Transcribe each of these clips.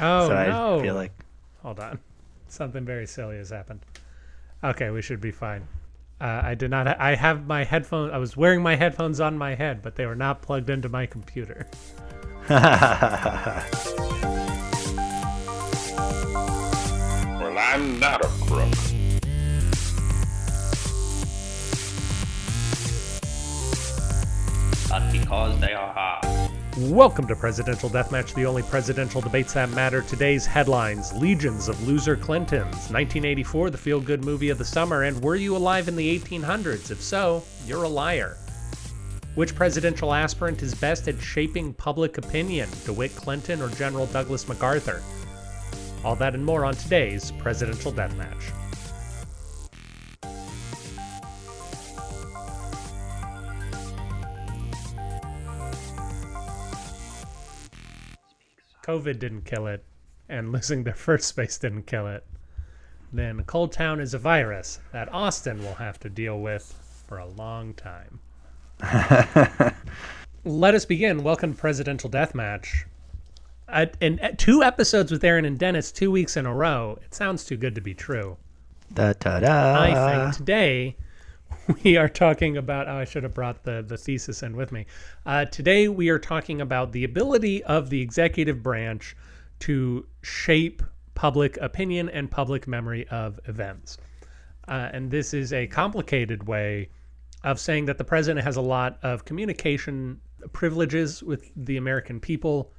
Oh so no! I feel like Hold on, something very silly has happened. Okay, we should be fine. Uh, I did not. Ha I have my headphones. I was wearing my headphones on my head, but they were not plugged into my computer. Well, I'm not a crook. but because they are hard. Welcome to Presidential Deathmatch, the only presidential debates that matter. Today's headlines Legions of Loser Clintons, 1984, the feel good movie of the summer, and Were You Alive in the 1800s? If so, you're a liar. Which presidential aspirant is best at shaping public opinion, DeWitt Clinton or General Douglas MacArthur? All that and more on today's Presidential Deathmatch. COVID didn't kill it, and losing their first space didn't kill it, then Cold Town is a virus that Austin will have to deal with for a long time. Let us begin. Welcome to Presidential Deathmatch. Uh, in uh, two episodes with Aaron and Dennis, two weeks in a row. It sounds too good to be true. da, da, da. I think today we are talking about. Oh, I should have brought the the thesis in with me. Uh, today we are talking about the ability of the executive branch to shape public opinion and public memory of events. Uh, and this is a complicated way of saying that the president has a lot of communication privileges with the American people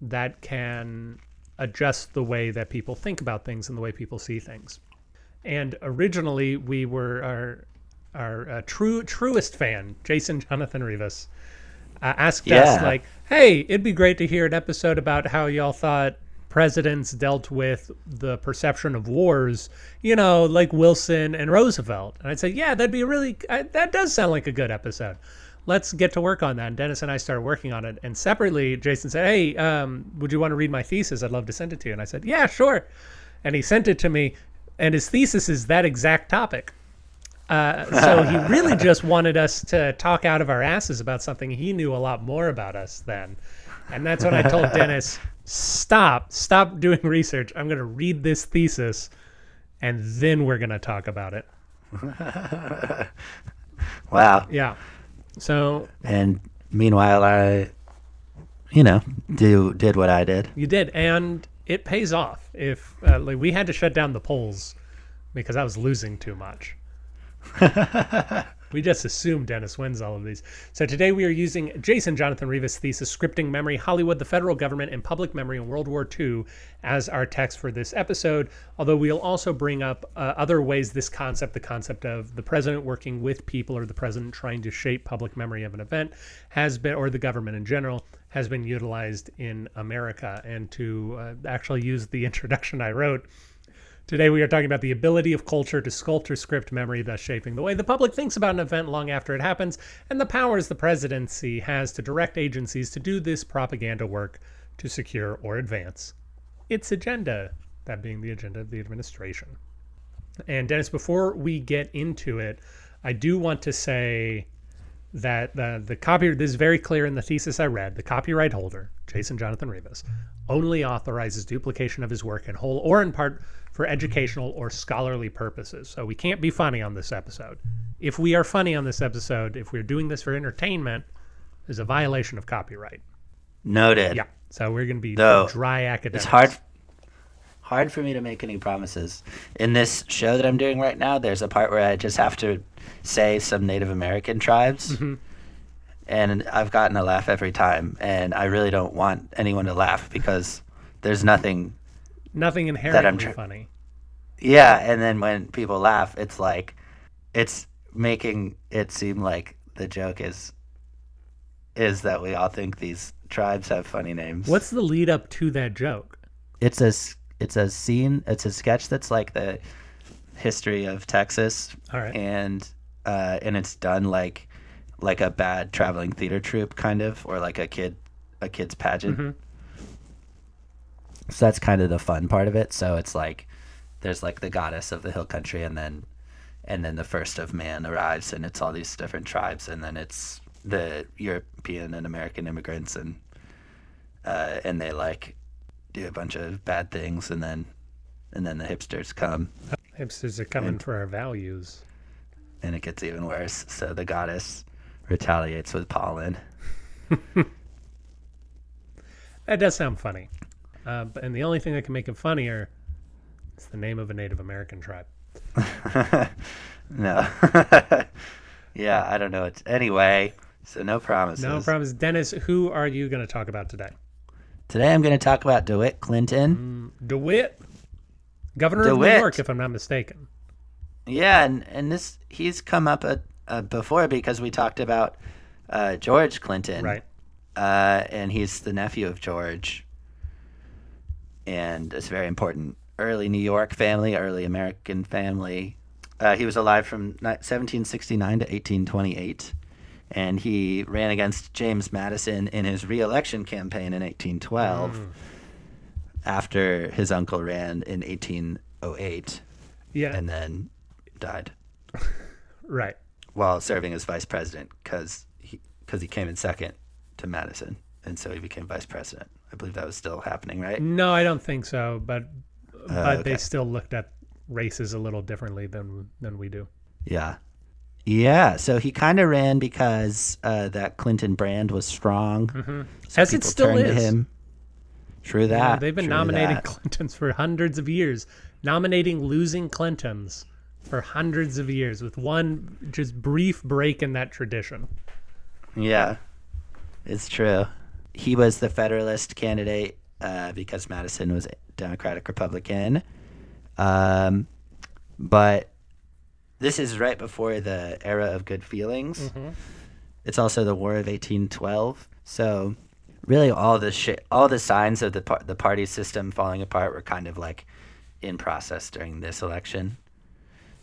that can adjust the way that people think about things and the way people see things. And originally, we were our uh, true truest fan, Jason Jonathan Rivas, uh, asked us like, "Hey, it'd be great to hear an episode about how y'all thought presidents dealt with the perception of wars, you know, like Wilson and Roosevelt." And I'd say, "Yeah, that'd be a really I, that does sound like a good episode." Let's get to work on that. And Dennis and I started working on it. And separately, Jason said, "Hey, um, would you want to read my thesis? I'd love to send it to you." And I said, "Yeah, sure." And he sent it to me. And his thesis is that exact topic. Uh, so he really just wanted us to talk out of our asses about something he knew a lot more about us than. And that's when I told Dennis, stop, stop doing research. I'm going to read this thesis and then we're going to talk about it. wow. Yeah. So And meanwhile, I, you know, do did what I did. you did. And it pays off. If uh, like, we had to shut down the polls because I was losing too much. We just assume Dennis wins all of these. So today we are using Jason Jonathan Rivas' thesis, Scripting Memory, Hollywood, the Federal Government, and Public Memory in World War II as our text for this episode. Although we'll also bring up uh, other ways this concept, the concept of the president working with people or the president trying to shape public memory of an event, has been, or the government in general, has been utilized in America. And to uh, actually use the introduction I wrote, Today, we are talking about the ability of culture to sculpt or script memory, thus shaping the way the public thinks about an event long after it happens, and the powers the presidency has to direct agencies to do this propaganda work to secure or advance its agenda, that being the agenda of the administration. And Dennis, before we get into it, I do want to say that the the copy this is very clear in the thesis I read. The copyright holder, Jason Jonathan Rivas, only authorizes duplication of his work in whole or in part for educational or scholarly purposes. So we can't be funny on this episode. If we are funny on this episode, if we're doing this for entertainment, is a violation of copyright. Noted. Yeah. So we're going to be Though, dry academics. It's hard hard for me to make any promises. In this show that I'm doing right now, there's a part where I just have to say some Native American tribes. Mm-hmm. And I've gotten a laugh every time, and I really don't want anyone to laugh because there's nothing. Nothing inherently tr- funny. Yeah, and then when people laugh, it's like it's making it seem like the joke is is that we all think these tribes have funny names. What's the lead up to that joke? it's a it's a scene it's a sketch that's like the history of Texas All right. and uh and it's done like like a bad traveling theater troupe kind of or like a kid a kid's pageant Mhm. So that's kind of the fun part of it so it's like there's like the goddess of the hill country and then and then the first of man arrives and it's all these different tribes and then it's the european and american immigrants and uh and they like do a bunch of bad things, and then and then the hipsters come, Hipsters are coming for our values. and it gets even worse. So the goddess retaliates with pollen. That does sound funny. Uh, but, and the only thing that can make it funnier is the name of a Native American tribe. No. yeah, I don't know. It's anyway. So no promises. No problems. Dennis, who are you going to talk about today? Today I'm going to talk about DeWitt Clinton. DeWitt, governor of New York, if I'm not mistaken. Yeah, and, and this he's come up uh uh before because we talked about uh, George Clinton, Right. Uh, and he's the nephew of George, and it's very important. Early New York family, early American family. Uh, he was alive from 1769 to 1828, and he ran against James Madison in his reelection campaign in 1812. After his uncle ran in 1808 Yeah. and then died right. while serving as vice president because he because he came in second to Madison, and so he became vice president. I believe that was still happening, right? No, I don't think so. But but they okay. still looked at races a little differently than than we do. Yeah, yeah. So he kind of ran because uh, that Clinton brand was strong. So Mm-hmm. As it still is. him. True that. Yeah, they've been nominating that. Clintons for hundreds of years, nominating losing Clintons for hundreds of years, with one just brief break in that tradition. Yeah, it's true. He was the Federalist candidate uh, because Madison was a Democratic Republican. Um, but this is right before the era of good feelings. It's also the War of 1812. So, really, all the shit, all the signs of the par- the party system falling apart were kind of like in process during this election.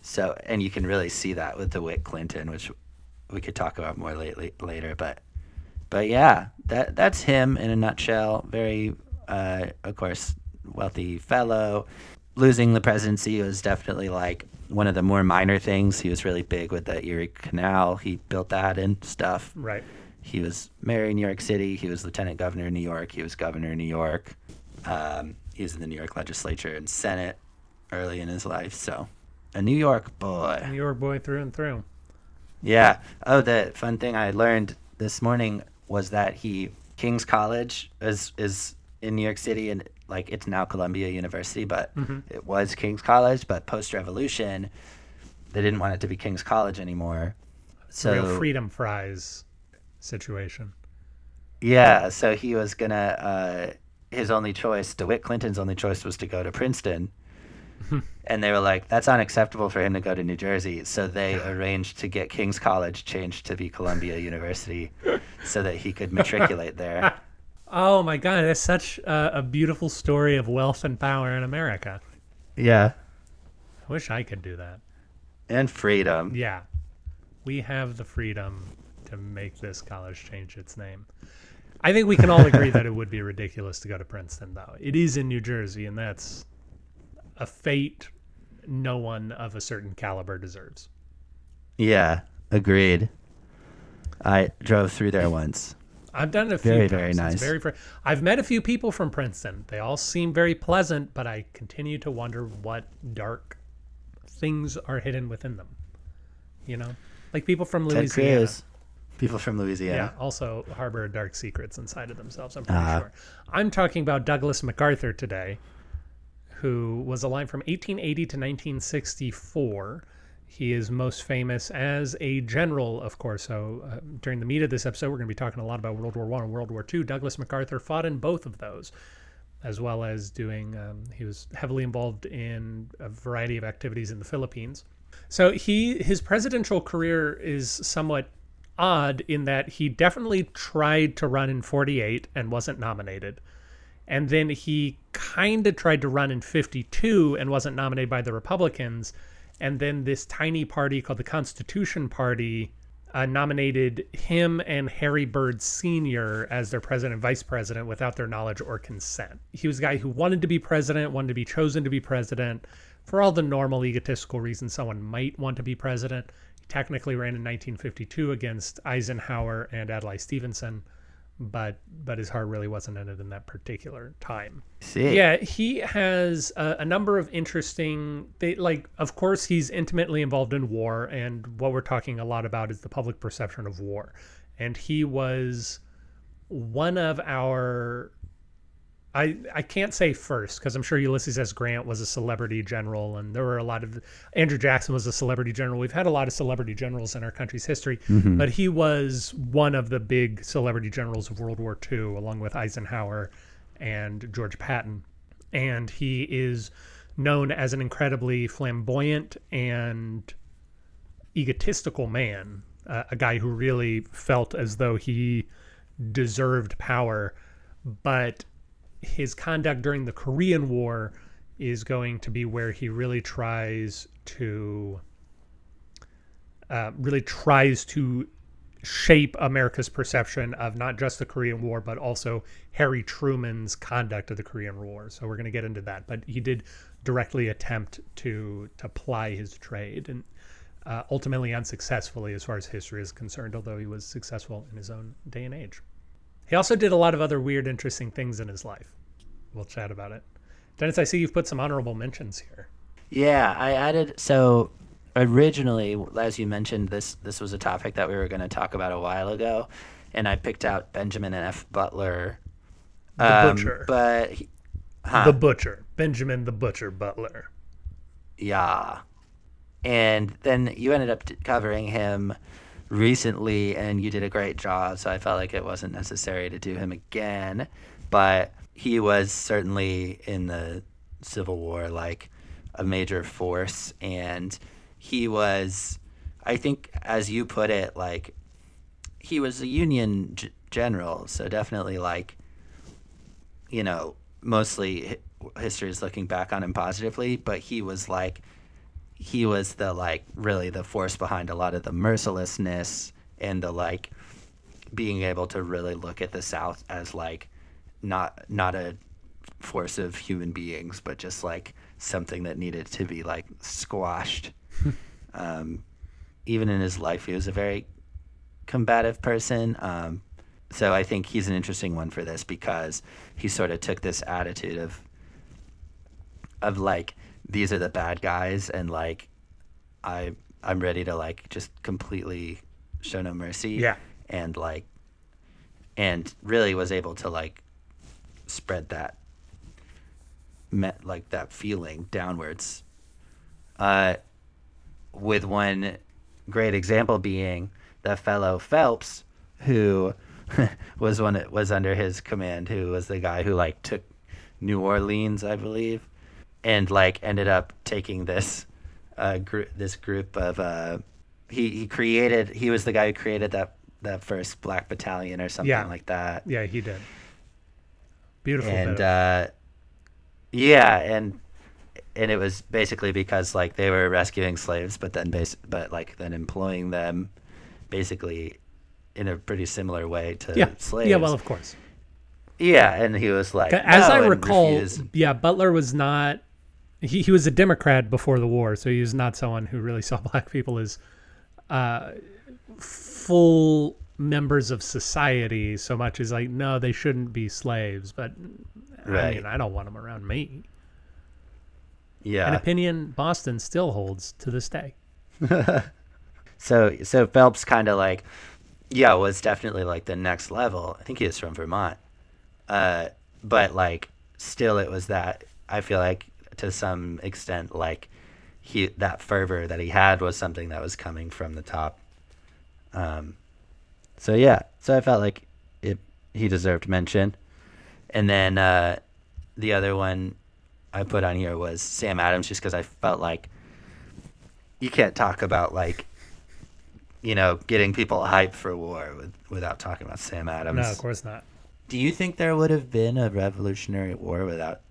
So, and you can really see that with DeWitt Clinton, which we could talk about more lately later. But, but yeah, that that's him in a nutshell. Very, uh, of course, wealthy fellow. Losing the presidency was definitely like one of the more minor things. He was really big with the Erie Canal. He built that and stuff. Right. He was mayor of New York City. He was lieutenant governor of New York. He was governor of New York. Um, he was in the New York legislature and Senate early in his life. So, a New York boy. New York boy through and through. Yeah. Oh, the fun thing I learned this morning was that he King's College is is in New York City and like it's now Columbia University, but it was King's College. But post Revolution, they didn't want it to be King's College anymore. So Real freedom fries situation. Yeah, so he was gonna. Uh, his only choice, DeWitt Clinton's only choice, was to go to Princeton, and they were like, "That's unacceptable for him to go to New Jersey." So they arranged to get King's College changed to be Columbia University, so that he could matriculate there. Oh my God, that's such a, a beautiful story of wealth and power in America. Yeah, I wish I could do that. and freedom. Yeah, we have the freedom to make this college change its name. I think we can all agree that it would be ridiculous to go to Princeton, though. It is in New Jersey, and that's a fate no one of a certain caliber deserves. Yeah, agreed. I drove through there once. I've done it a few Very, times. very It's nice. very fr- I've met a few people from Princeton. They all seem very pleasant, but I continue to wonder what dark things are hidden within them. You know, like people from Louisiana. People from Yeah, Louisiana. also harbor dark secrets inside of themselves. I'm pretty Ah. sure. I'm talking about Douglas MacArthur today, who was alive from 1880 to 1964. He is most famous as a general, of course. So uh, during the meat of this episode, we're going to be talking a lot about World War One and World War Two. Douglas MacArthur fought in both of those, as well as doing. Um, he was heavily involved in a variety of activities in the Philippines. So he his presidential career is somewhat odd in that he definitely tried to run in 48 and wasn't nominated. And then he kind of tried to run in 52 and wasn't nominated by the Republicans. And then this tiny party called the Constitution Party uh, nominated him and Harry Byrd Sr. as their president and vice president without their knowledge or consent. He was a guy who wanted to be president, wanted to be chosen to be president for all the normal egotistical reasons someone might want to be president. He technically ran in 1952 against Eisenhower and Adlai Stevenson, but but his heart really wasn't in it in that particular time. See, Yeah, he has a, a number of interesting. They like, of course, he's intimately involved in war, and what we're talking a lot about is the public perception of war. And he was one of our. I I can't say first because I'm sure Ulysses S. Grant was a celebrity general, and there were a lot of Andrew Jackson was a celebrity general. We've had a lot of celebrity generals in our country's history, but he was one of the big celebrity generals of World War II, along with Eisenhower and George Patton. And he is known as an incredibly flamboyant and egotistical man, uh, a guy who really felt as though he deserved power, but his conduct during the Korean War is going to be where he really tries to uh, really tries to shape America's perception of not just the Korean War, but also Harry Truman's conduct of the Korean War. So we're going to get into that. But he did directly attempt to to ply his trade, and uh, ultimately unsuccessfully, as far as history is concerned. Although he was successful in his own day and age. He also did a lot of other weird, interesting things in his life. We'll chat about it. Dennis, I see you've put some honorable mentions here. Yeah, I added so originally, as you mentioned, this this was a topic that we were going to talk about a while ago, and I picked out Benjamin F. Butler. The um, Butcher. but he- huh, The Butcher, Benjamin the Butcher Butler. yeah, and then you ended up covering him recently, and you did a great job. So I felt like it wasn't necessary to do him again, but he was certainly in the Civil War like a major force, and he was, I think, as you put it, like he was a Union g- general, so definitely like, you know, mostly history is looking back on him positively, but he was like, he was the like really the force behind a lot of the mercilessness and the like being able to really look at the South as like not not a force of human beings, but just like something that needed to be like squashed. um, even in his life, he was a very combative person. Um, so I think he's an interesting one for this because he sort of took this attitude of of like these are the bad guys and like I I'm ready to like just completely show no mercy. Yeah. And like and really was able to like spread that met like that feeling downwards. Uh with one great example being the fellow Phelps who was one was under his command who was the guy who like took New Orleans I believe and like ended up taking this uh group this group of uh he he created he was the guy who created that that first black battalion or something Yeah. like that Yeah, he did. Beautiful. and uh, yeah, and and it was basically because like they were rescuing slaves, but then bas- but like then employing them, basically, in a pretty similar way to yeah, slaves. yeah. Well, of course. yeah, and he was like, As "No," I recall, refused. yeah, Butler was not. He he was a Democrat before the war, so he was not someone who really saw black people as uh, full members of society so much as like no, they shouldn't be slaves. But I mean, I don't want them around me. Yeah, An opinion Boston still holds to this day. So so Phelps kind of like, yeah, was definitely like the next level. I think he was from Vermont, uh, but like still, it was that I feel like to some extent like he that fervor that he had was something that was coming from the top. Um, so yeah, so I felt like it he deserved mention, and then uh, the other one I put on here was Sam Adams, just because I felt like you can't talk about like you know getting people hyped for war with, without talking about Sam Adams. No, of course not. Do you think there would have been a Revolutionary War without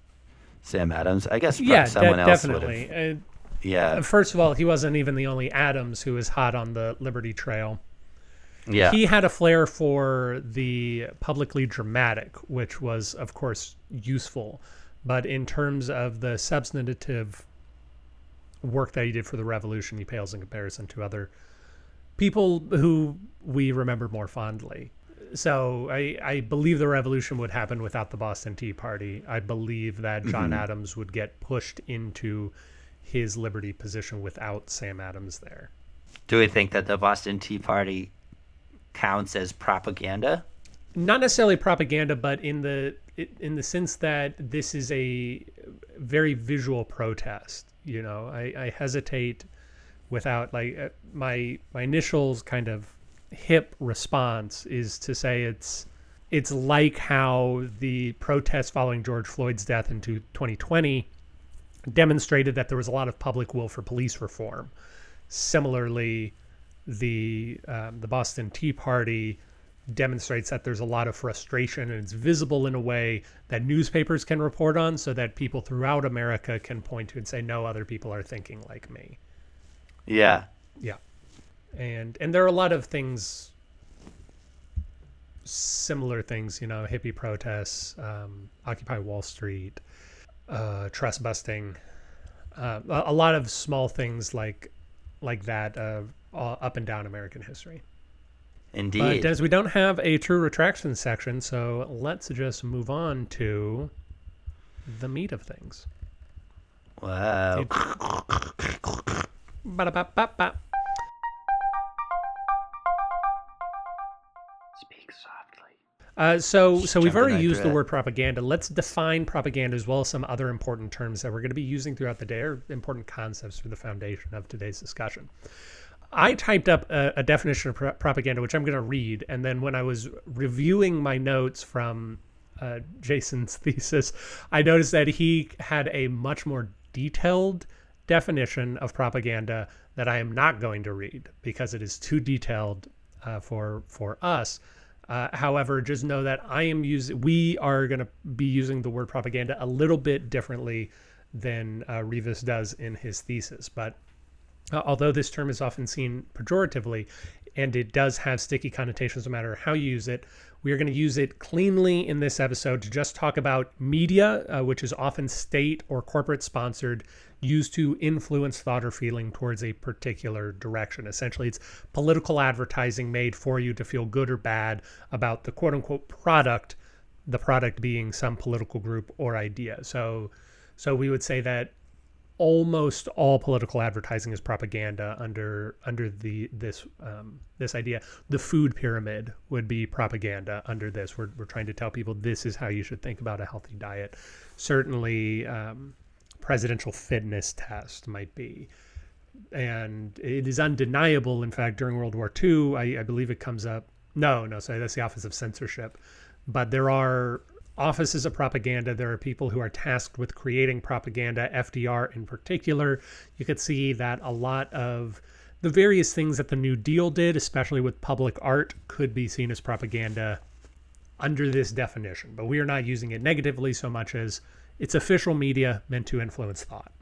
Sam Adams? I guess Yeah, someone de- else would definitely. have. Uh, Yeah, First of all, he wasn't even the only Adams who was hot on the Liberty Trail. yeah, He had a flair for the publicly dramatic, which was, of course, useful. But in terms of the substantive work that he did for the revolution, he pales in comparison to other people who we remember more fondly. So I, I believe the revolution would happen without the Boston Tea Party. I believe that John Adams would get pushed into his liberty position without Sam Adams there. Do we think that the Boston Tea Party counts as propaganda? Not necessarily propaganda, but in the in the sense that this is a very visual protest. You know, I, I hesitate without like uh, my my initials kind of hip response is to say it's it's like how the protests following George Floyd's death in 2020 demonstrated that there was a lot of public will for police reform. Similarly, the um, the Boston Tea Party demonstrates that there's a lot of frustration and it's visible in a way that newspapers can report on so that people throughout America can point to and say no other people are thinking like me. Yeah. Yeah. And and there are a lot of things similar things, you know, hippie protests, um, Occupy Wall Street, uh, trust busting, uh, a, a lot of small things like like that uh, up and down American history. indeed But. Dennis, we don't have a true retraction section, so let's just move on to the meat of things. wow. Uh, so, so we've already used the word propaganda. Let's define propaganda as well as some other important terms that we're going to be using throughout the day, or important concepts for the foundation of today's discussion. I typed up a, a definition of pro propaganda, which I'm going to read, and then when I was reviewing my notes from uh, Jason's thesis, I noticed that he had a much more detailed definition of propaganda that I am not going to read because it is too detailed uh, for for us. Uh, however, just know that I am using. We are going to be using the word propaganda a little bit differently than uh, Rivas does in his thesis, but uh, although this term is often seen pejoratively and it does have sticky connotations no matter how you use it, we are going to use it cleanly in this episode to just talk about media, uh, which is often state or corporate sponsored, used to influence thought or feeling towards a particular direction. Essentially, it's political advertising made for you to feel good or bad about the quote unquote product, the product being some political group or idea. So, so we would say that almost all political advertising is propaganda under under the this um, this idea. The food pyramid would be propaganda under this. We're we're trying to tell people this is how you should think about a healthy diet. Certainly, um, presidential fitness test might be. And it is undeniable. In fact, during World War II, I, I believe it comes up. No, no, sorry, that's the Office of Censorship. But there are offices of propaganda. There are people who are tasked with creating propaganda, FDR in particular. You could see that a lot of the various things that the New Deal did, especially with public art, could be seen as propaganda under this definition. But we are not using it negatively so much as it's official media meant to influence thought.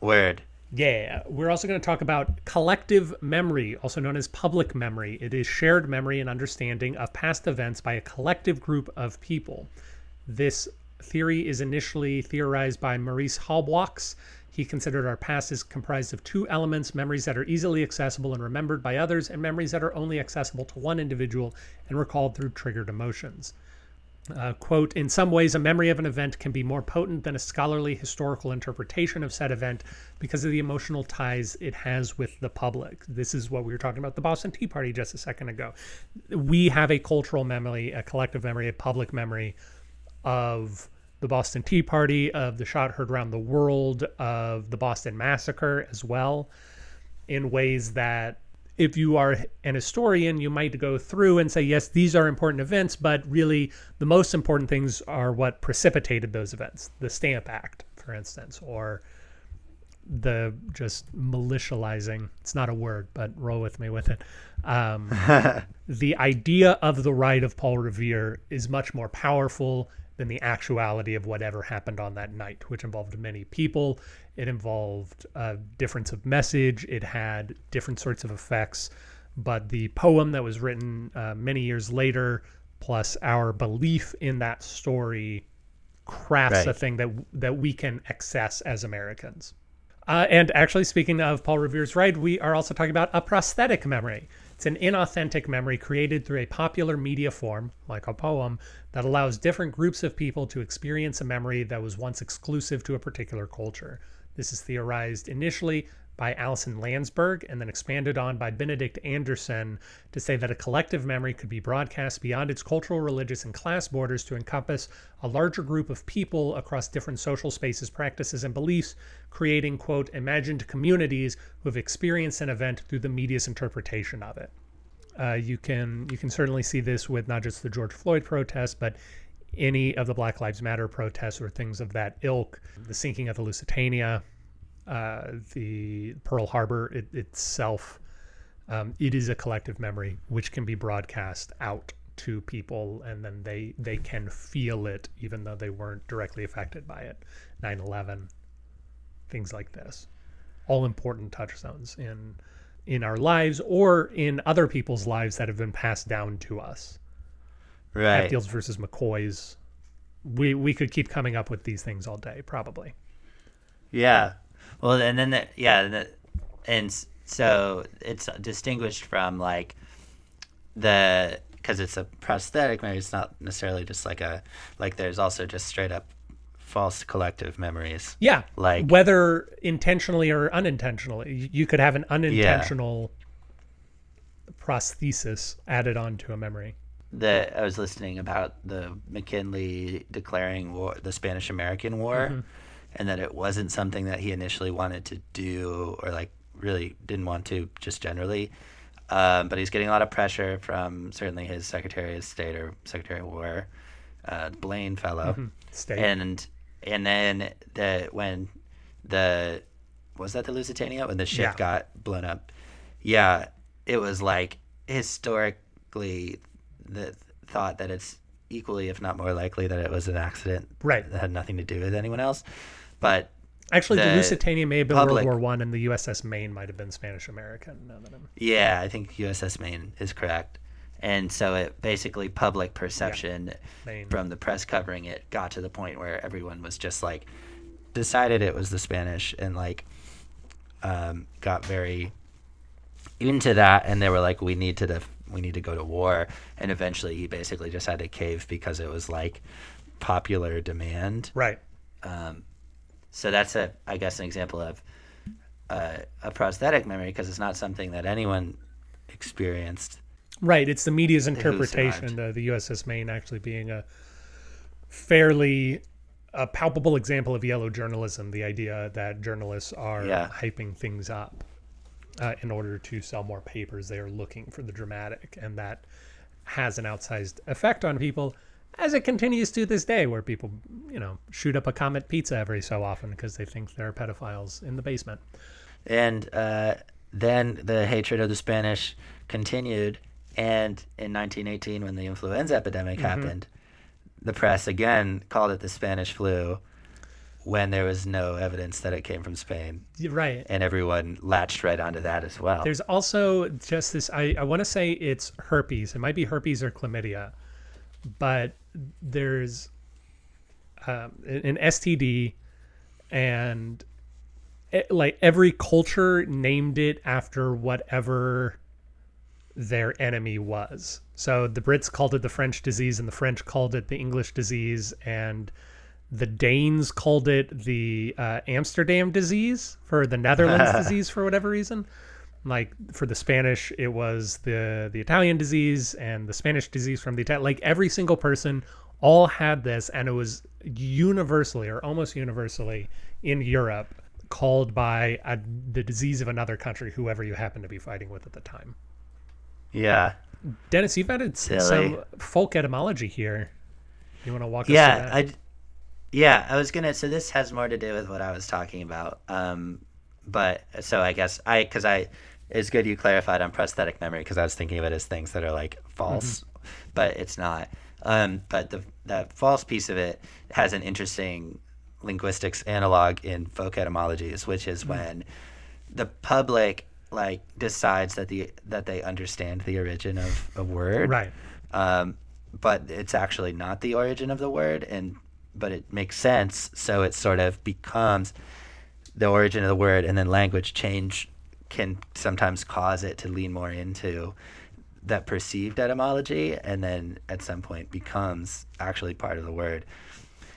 Word. Yeah, we're also going to talk about collective memory, also known as public memory. It is shared memory and understanding of past events by a collective group of people. This theory is initially theorized by Maurice Halbwachs. He considered our past is comprised of two elements memories that are easily accessible and remembered by others, and memories that are only accessible to one individual and recalled through triggered emotions. Uh, quote, in some ways, a memory of an event can be more potent than a scholarly historical interpretation of said event because of the emotional ties it has with the public. This is what we were talking about the Boston Tea Party just a second ago. We have a cultural memory, a collective memory, a public memory of the Boston Tea Party, of the shot heard around the world, of the Boston Massacre as well, in ways that if you are an historian, you might go through and say, yes, these are important events, but really the most important things are what precipitated those events. The Stamp Act, for instance, or the just militializing it's not a word but roll with me with it um, the idea of the right of paul revere is much more powerful than the actuality of whatever happened on that night which involved many people it involved a difference of message it had different sorts of effects but the poem that was written uh, many years later plus our belief in that story crafts Right. a thing that that we can access as americans uh, and actually, speaking of Paul Revere's ride, we are also talking about a prosthetic memory. It's an inauthentic memory created through a popular media form, like a poem, that allows different groups of people to experience a memory that was once exclusive to a particular culture. This is theorized initially by Alison Landsberg and then expanded on by Benedict Anderson to say that a collective memory could be broadcast beyond its cultural, religious, and class borders to encompass a larger group of people across different social spaces, practices, and beliefs, creating, quote, imagined communities who have experienced an event through the media's interpretation of it. Uh, you can you can certainly see this with not just the George Floyd protests, but any of the Black Lives Matter protests or things of that ilk, the sinking of the Lusitania, uh, the Pearl Harbor it, itself. Um, it is a collective memory which can be broadcast out to people and then they they can feel it even though they weren't directly affected by it 9-11 things like this all important touchstones in in our lives or in other people's lives that have been passed down to us Right. Hatfields versus McCoys we we could keep coming up with these things all day probably Yeah. Well, and then the, yeah, and the, and so it's distinguished from like the because it's a prosthetic memory. It's not necessarily just like a like. There's also just straight up false collective memories. Yeah. Like- whether intentionally or unintentionally, you- could have an unintentional prosthesis added onto a memory. The I was listening about the McKinley declaring war, the Spanish American War, mm-hmm. And that it wasn't something that he initially wanted to do or like really didn't want to just generally. Um, but he's getting a lot of pressure from certainly his Secretary of State or Secretary of War, uh, Blaine fellow, State. and and then the when the was that the Lusitania when the ship Yeah. got blown up, yeah, it was like historically the thought that it's equally if not more likely that it was an accident Right. that had nothing to do with anyone else, but Actually, the, the Lusitania may have been public- World War One, and the USS Maine might have been Spanish American. Now that I'm Yeah, I think USS Maine is correct. And so it basically public perception Maine. from the press covering it got to the point where everyone was just like decided it was the Spanish and like um, got very into that and they were like we need to def- we need to go to war and eventually he basically just had to cave because it was like popular demand right. So that's a, I guess, an example of uh, a prosthetic memory because it's not something that anyone experienced. Right. It's the media's interpretation the USS Maine actually being a fairly a palpable example of yellow journalism. The idea that journalists are Yeah. hyping things up uh, in order to sell more papers. They are looking for the dramatic, and that has an outsized effect on people. As it continues to this day, where people, you know, shoot up a Comet Pizza every so often because they think there are pedophiles in the basement. And uh, then the hatred of the Spanish continued. And in 1918, when the influenza epidemic happened, the press again called it the Spanish flu when there was no evidence that it came from Spain. Right. And everyone latched right onto that as well. There's also just this. I, I want to say it's herpes. It might be herpes or chlamydia, but there's um, an STD, and it, like every culture named it after whatever their enemy was. So the Brits called it the French disease, and the French called it the English disease, and the Danes called it the uh, Amsterdam disease for the Netherlands disease for whatever reason. Like for the Spanish, it was the the Italian disease and the Spanish disease from the Italian. Like every single person all had this, and it was universally or almost universally in Europe called by a, the disease of another country, whoever you happen to be fighting with at the time. yeah. Dennis, you've added Silly. some folk etymology here. You want to walk us through yeah that? i yeah i was gonna so this has more to do with what i was talking about um but so i guess i because i it's good you clarified on prosthetic memory because i was thinking of it as things that are like false but it's not. Um but the that false piece of it has an interesting linguistics analog in folk etymologies which is when the public like decides that the that they understand the origin of a word right. um, but it's actually not the origin of the word and but it makes sense so it sort of becomes the origin of the word and then language change can sometimes cause it to lean more into that perceived etymology and then at some point becomes actually part of the word.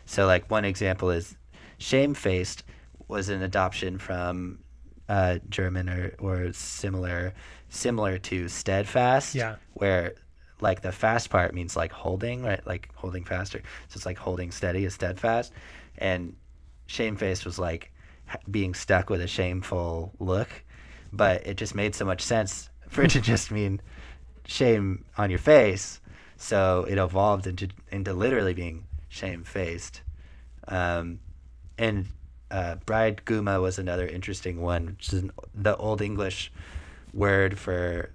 So, like, one example is shamefaced was an adoption from uh, German or, or similar similar to steadfast. Yeah. Where like the fast part means like holding, right? Like holding faster. So it's like holding steady is steadfast. And shamefaced was like being stuck with a shameful look. But it just made so much sense for it to just mean shame on your face. So it evolved into into literally being shamefaced. Um, and uh, brydguma was another interesting one, which is an, the old English word for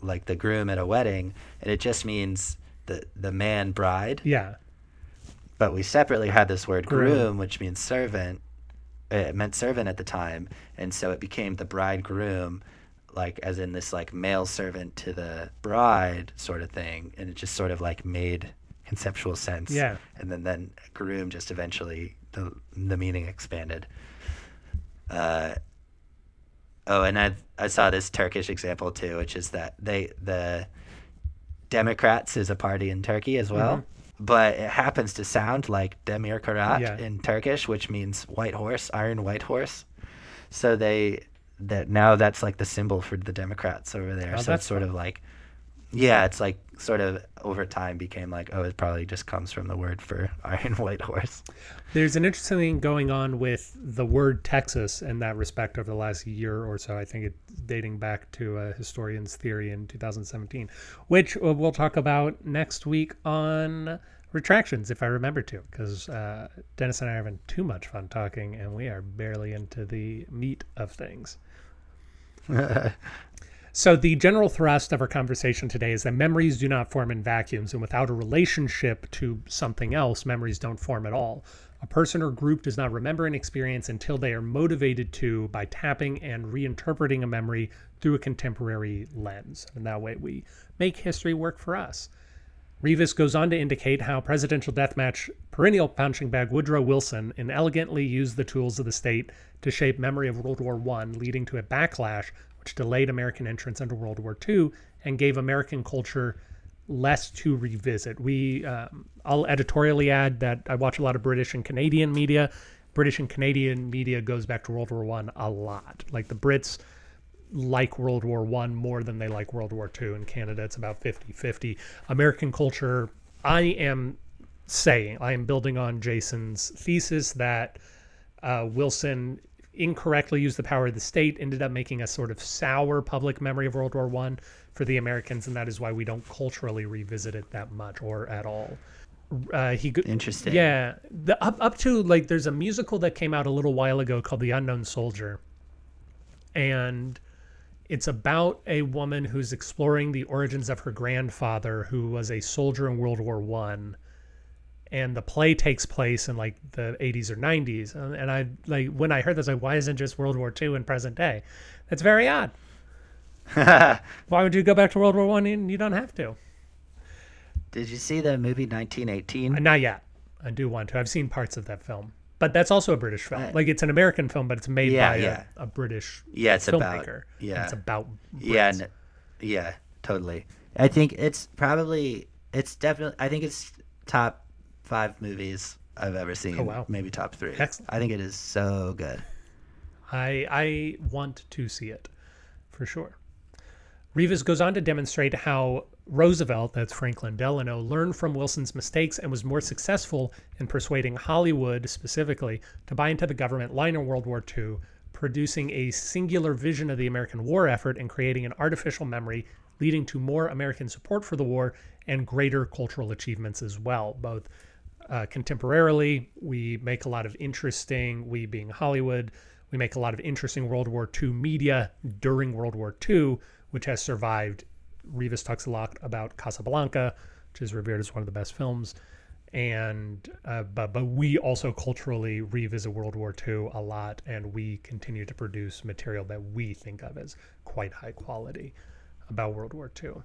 like the groom at a wedding, and it just means the the man bride. Yeah. But we separately had this word Groom. groom, which means servant. It meant servant at the time, and so it became the bridegroom, like as in this like male servant to the bride sort of thing, and it just sort of like made conceptual sense. Yeah. And then then groom just eventually the the meaning expanded. Uh, oh, and I I saw this Turkish example too, which is that they the Democrats is a party in Turkey as well, but it happens to sound like Demir Kırat Yeah. in Turkish, which means white horse, iron white horse. So they that now that's like the symbol for the Democrats over there. Oh, so it's sort of like yeah, it's like sort of over time became like oh, it probably just comes from the word for iron white horse. There's an interesting thing going on with the word Texas in that respect over the last year or so. I think it's dating back to a historian's theory in 2017, which uh, we'll talk about next week on retractions, if I remember to, because uh, Dennis and I are having too much fun talking and we are barely into the meat of things. So, the general thrust of our conversation today is that memories do not form in vacuums, and without a relationship to something else, memories don't form at all. A person or group does not remember an experience until they are motivated to by tapping and reinterpreting a memory through a contemporary lens. And that way we make history work for us. Rivas goes on to indicate how presidential deathmatch perennial punching bag Woodrow Wilson inelegantly used the tools of the state to shape memory of World War I, leading to a backlash which delayed American entrance into World War II and gave American culture less to revisit. We, um, I'll editorially add that I watch a lot of British and Canadian media. British and Canadian media goes back to World War One a lot. Like the Brits like World War One more than they like World War Two. In Canada, it's about 50-50. American culture, I am saying, I am building on Jason's thesis that uh, Wilson incorrectly used the power of the state, ended up making a sort of sour public memory of World War One for the Americans, and that is why we don't culturally revisit it that much or at all. Uh, he Interesting. yeah, the up up to like there's a musical that came out a little while ago called The Unknown Soldier, and it's about a woman who's exploring the origins of her grandfather, who was a soldier in World War One, and the play takes place in like the 80s or 90s. And, and I like when I heard this, like, why isn't just World War II in present day? That's very odd. Why would you go back to World War One? You don't have to. Did you see the movie 1918? Uh, Not yet. I do want to. I've seen parts of that film, but that's also a British film. Right. Like it's an American film, but it's made Yeah, by yeah. a, a British Yeah, it's about filmmaker. and yeah. it's about Yeah, Brits. yeah, totally. I think it's probably it's definitely I think it's top five movies I've ever seen. Oh, wow. maybe top three. Excellent. I think it is so good. I I want to see it for sure. Rivas goes on to demonstrate how Roosevelt, that's Franklin Delano, learned from Wilson's mistakes and was more successful in persuading Hollywood specifically to buy into the government line in World War II, producing a singular vision of the American war effort and creating an artificial memory leading to more American support for the war and greater cultural achievements as well, both uh, contemporarily. We make a lot of interesting, we being Hollywood, we make a lot of interesting World War II media during World War II, which has survived. Rivas talks a lot about Casablanca, which is revered as one of the best films. And uh, but but we also culturally revisit World War II a lot, and we continue to produce material that we think of as quite high quality about World War II.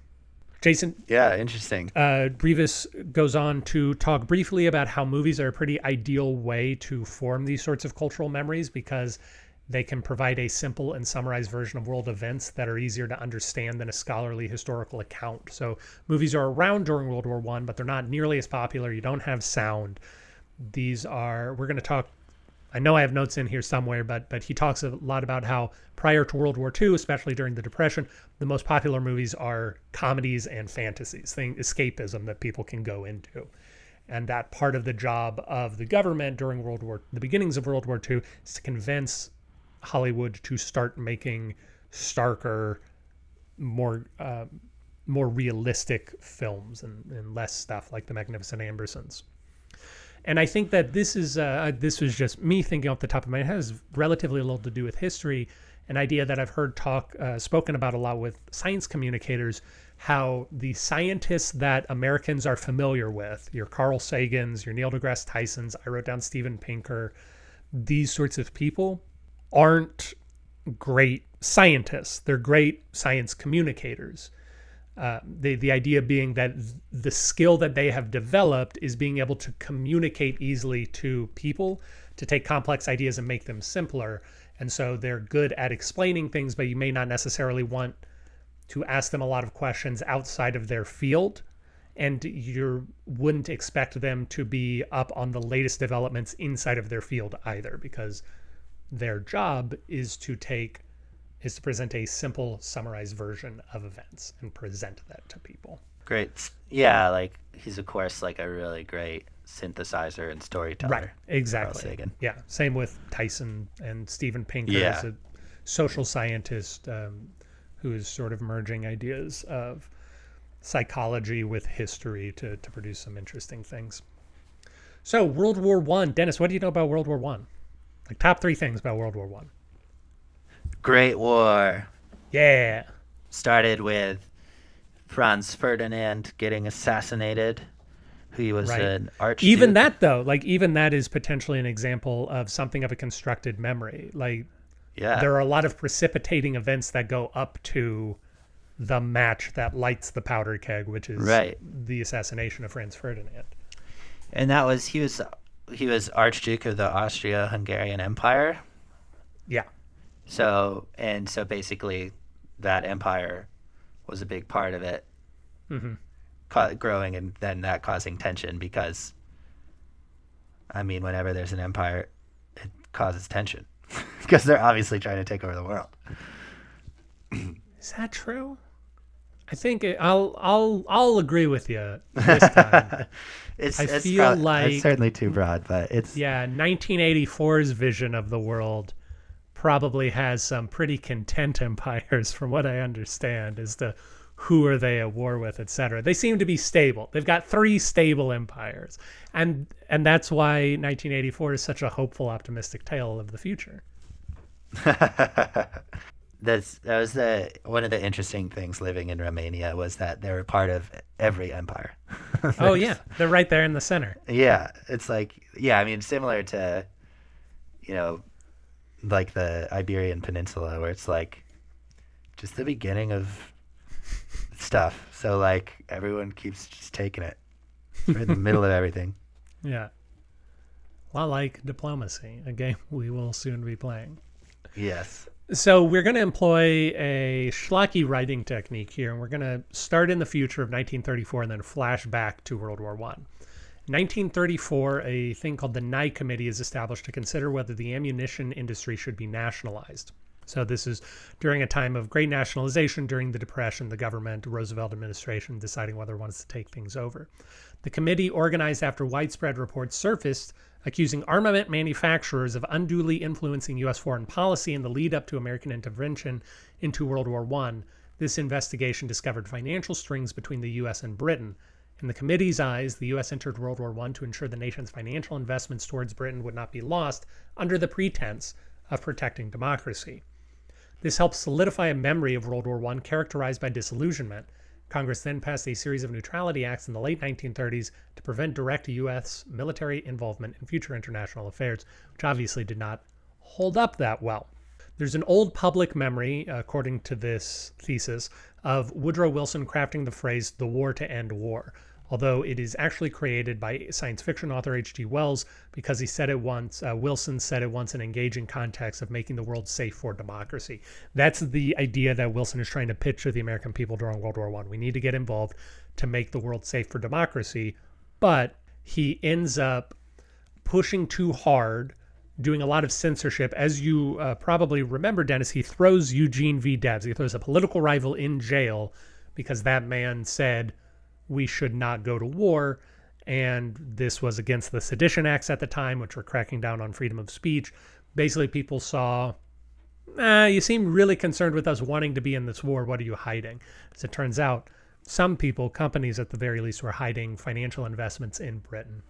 Jason, Yeah, interesting. uh, Rivas goes on to talk briefly about how movies are a pretty ideal way to form these sorts of cultural memories because They can provide a simple and summarized version of world events that are easier to understand than a scholarly historical account. So movies are around during World War One, but they're not nearly as popular. You don't have sound. These are we're going to talk. I know I have notes in here somewhere, but but he talks a lot about how prior to World War II, especially during the Depression, the most popular movies are comedies and fantasies, thing escapism that people can go into and that part of the job of the government during World War, the beginnings of World War II, is to convince Hollywood to start making starker, more uh, more realistic films and, and less stuff like the Magnificent Ambersons. And I think that this is uh, this was just me thinking off the top of my head. It has relatively little to do with history. An idea that I've heard talk uh, spoken about a lot with science communicators how the scientists that Americans are familiar with, your Carl Sagans, your Neil deGrasse Tysons, I wrote down Steven Pinker, these sorts of people aren't great scientists. They're great science communicators. Uh, the the idea being that the skill that they have developed is being able to communicate easily to people, to take complex ideas and make them simpler. And so they're good at explaining things, but you may not necessarily want to ask them a lot of questions outside of their field and you wouldn't expect them to be up on the latest developments inside of their field either because their job is to take is to present a simple summarized version of events and present that to people. Great. Yeah, like he's of course like a really great synthesizer and storyteller. right. Exactly. Yeah. Same with tyson and steven pinker Yeah. as a social scientist um, who is sort of merging ideas of psychology with history to, to produce some interesting things. So world war one. Dennis what do you know about world war one? Like top three things about world war one Great War yeah started with Franz Ferdinand getting assassinated. He was Right. an archduke. even that though like even that is potentially an example of something of a constructed memory like Yeah. there are a lot of precipitating events that go up to the match that lights the powder keg which is Right. the assassination of franz ferdinand and that was he was he was archduke of the Austria-Hungarian Empire. yeah So and so basically, that empire was a big part of it, mm-hmm. ca- growing and then that causing tension because, I mean, whenever there's an empire, it causes tension because they're obviously trying to take over the world. is that true? I think it, i'll i'll i'll agree with you this time. It's, I it's feel like- it's certainly too broad, but it's yeah 1984's vision of the world probably has some pretty content empires from what i understand as to who are they at war with etc they seem to be stable. They've got three stable empires. And and that's why 1984 is such a hopeful optimistic tale of the future. That's that was the one of the interesting things living in Romania was that they were part of every empire. oh yeah. They're right there in the center. Yeah, it's like yeah, I mean similar to you know like the Iberian Peninsula where it's like just the beginning of stuff. So like everyone keeps just taking it. We're in the middle of everything. yeah a lot like diplomacy a game we will soon be playing Yes. So we're going to employ a schlocky writing technique here, and we're going to start in the future of 1934 and then flash back to World War One. 1934, a thing called the Nye Committee is established to consider whether the ammunition industry should be nationalized. So this is during a time of great nationalization during the Depression, the government, Roosevelt administration deciding whether it wants to take things over. The committee organized after widespread reports surfaced accusing armament manufacturers of unduly influencing U.S. foreign policy in the lead up to American intervention into World War I. This investigation discovered financial strings between the U.S. and Britain. In the committee's eyes, the U.S. entered World War I to ensure the nation's financial investments towards Britain would not be lost under the pretense of protecting democracy. This helped solidify a memory of World War I characterized by disillusionment. Congress then passed a series of neutrality acts in the late 1930s to prevent direct U.S. military involvement in future international affairs, which obviously did not hold up that well. There's an old public memory, according to this thesis, of Woodrow Wilson crafting the phrase, the war to end war. Although it is actually created by science fiction author H.G. Wells because he said it once, uh, Wilson said it once in engaging context of making the world safe for democracy. That's the idea that Wilson is trying to pitch to the American people during World War One. We need to get involved to make the world safe for democracy, but he ends up pushing too hard doing a lot of censorship. As you uh, probably remember, Dennis, he throws Eugene V. Debs. He throws a political rival in jail because that man said we should not go to war. And this was against the Sedition Acts at the time, which were cracking down on freedom of speech. Basically, people saw, eh, you seem really concerned with us wanting to be in this war. What are you hiding? As it turns out, some people, companies at the very least, were hiding financial investments in Britain.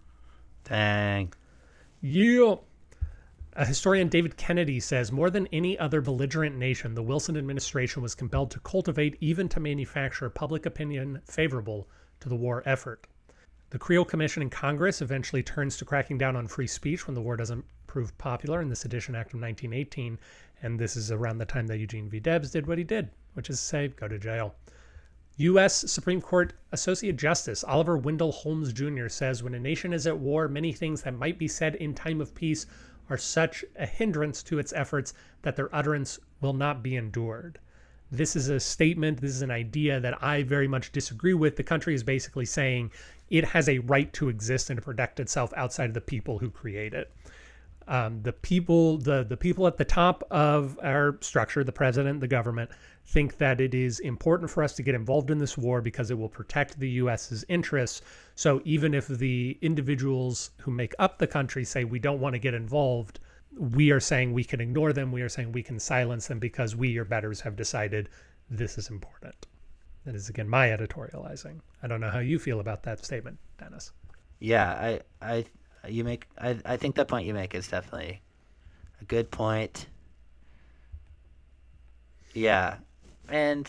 Dang. Yeah. A historian David Kennedy says more than any other belligerent nation, the Wilson administration was compelled to cultivate, even to manufacture, public opinion favorable to the war effort. The Creel Commission in Congress eventually turns to cracking down on free speech when the war doesn't prove popular in the Sedition Act of 1918. And this is around the time that Eugene V. Debs did what he did, which is say, go to jail. U.S. Supreme Court Associate Justice Oliver Wendell Holmes Jr. says when a nation is at war, many things that might be said in time of peace are such a hindrance to its efforts that their utterance will not be endured. This is a statement, this is an idea that I very much disagree with. The country is basically saying it has a right to exist and to protect itself outside of the people who create it. Um, the people, the the people at the top of our structure, the president, the government, think that it is important for us to get involved in this war because it will protect the U.S.'s interests. So even if the individuals who make up the country say we don't want to get involved, we are saying we can ignore them. We are saying we can silence them because we, your betters, have decided this is important. That is again my editorializing. I don't know how you feel about that statement, Dennis. Yeah, I, I, you make. I, I think the point you make is definitely a good point. Yeah, and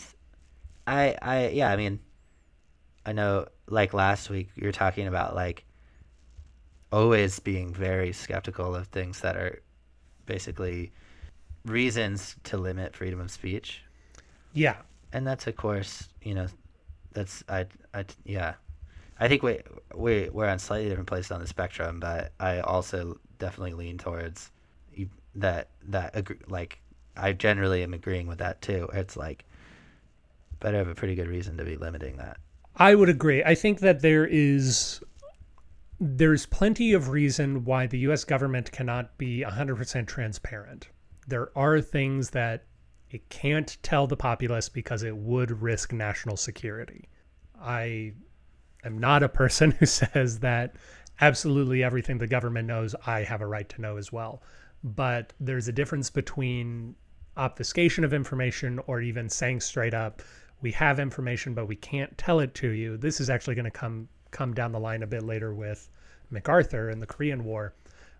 I, I, yeah, I mean, I know. Like last week, you're talking about like always being very skeptical of things that are basically reasons to limit freedom of speech. Yeah, and that's of course you know that's i i yeah i think we we we're on slightly different places on the spectrum but i also definitely lean towards that that agree, like i generally am agreeing with that too it's like better have a pretty good reason to be limiting that I would agree. I think that there is there's plenty of reason why the US government cannot be 100% transparent. There are things that it can't tell the populace because it would risk national security. I am not a person who says that absolutely everything the government knows I have a right to know as well. But there's a difference between obfuscation of information or even saying straight up we have information but we can't tell it to you. This is actually going to come come down the line a bit later with MacArthur and the Korean War.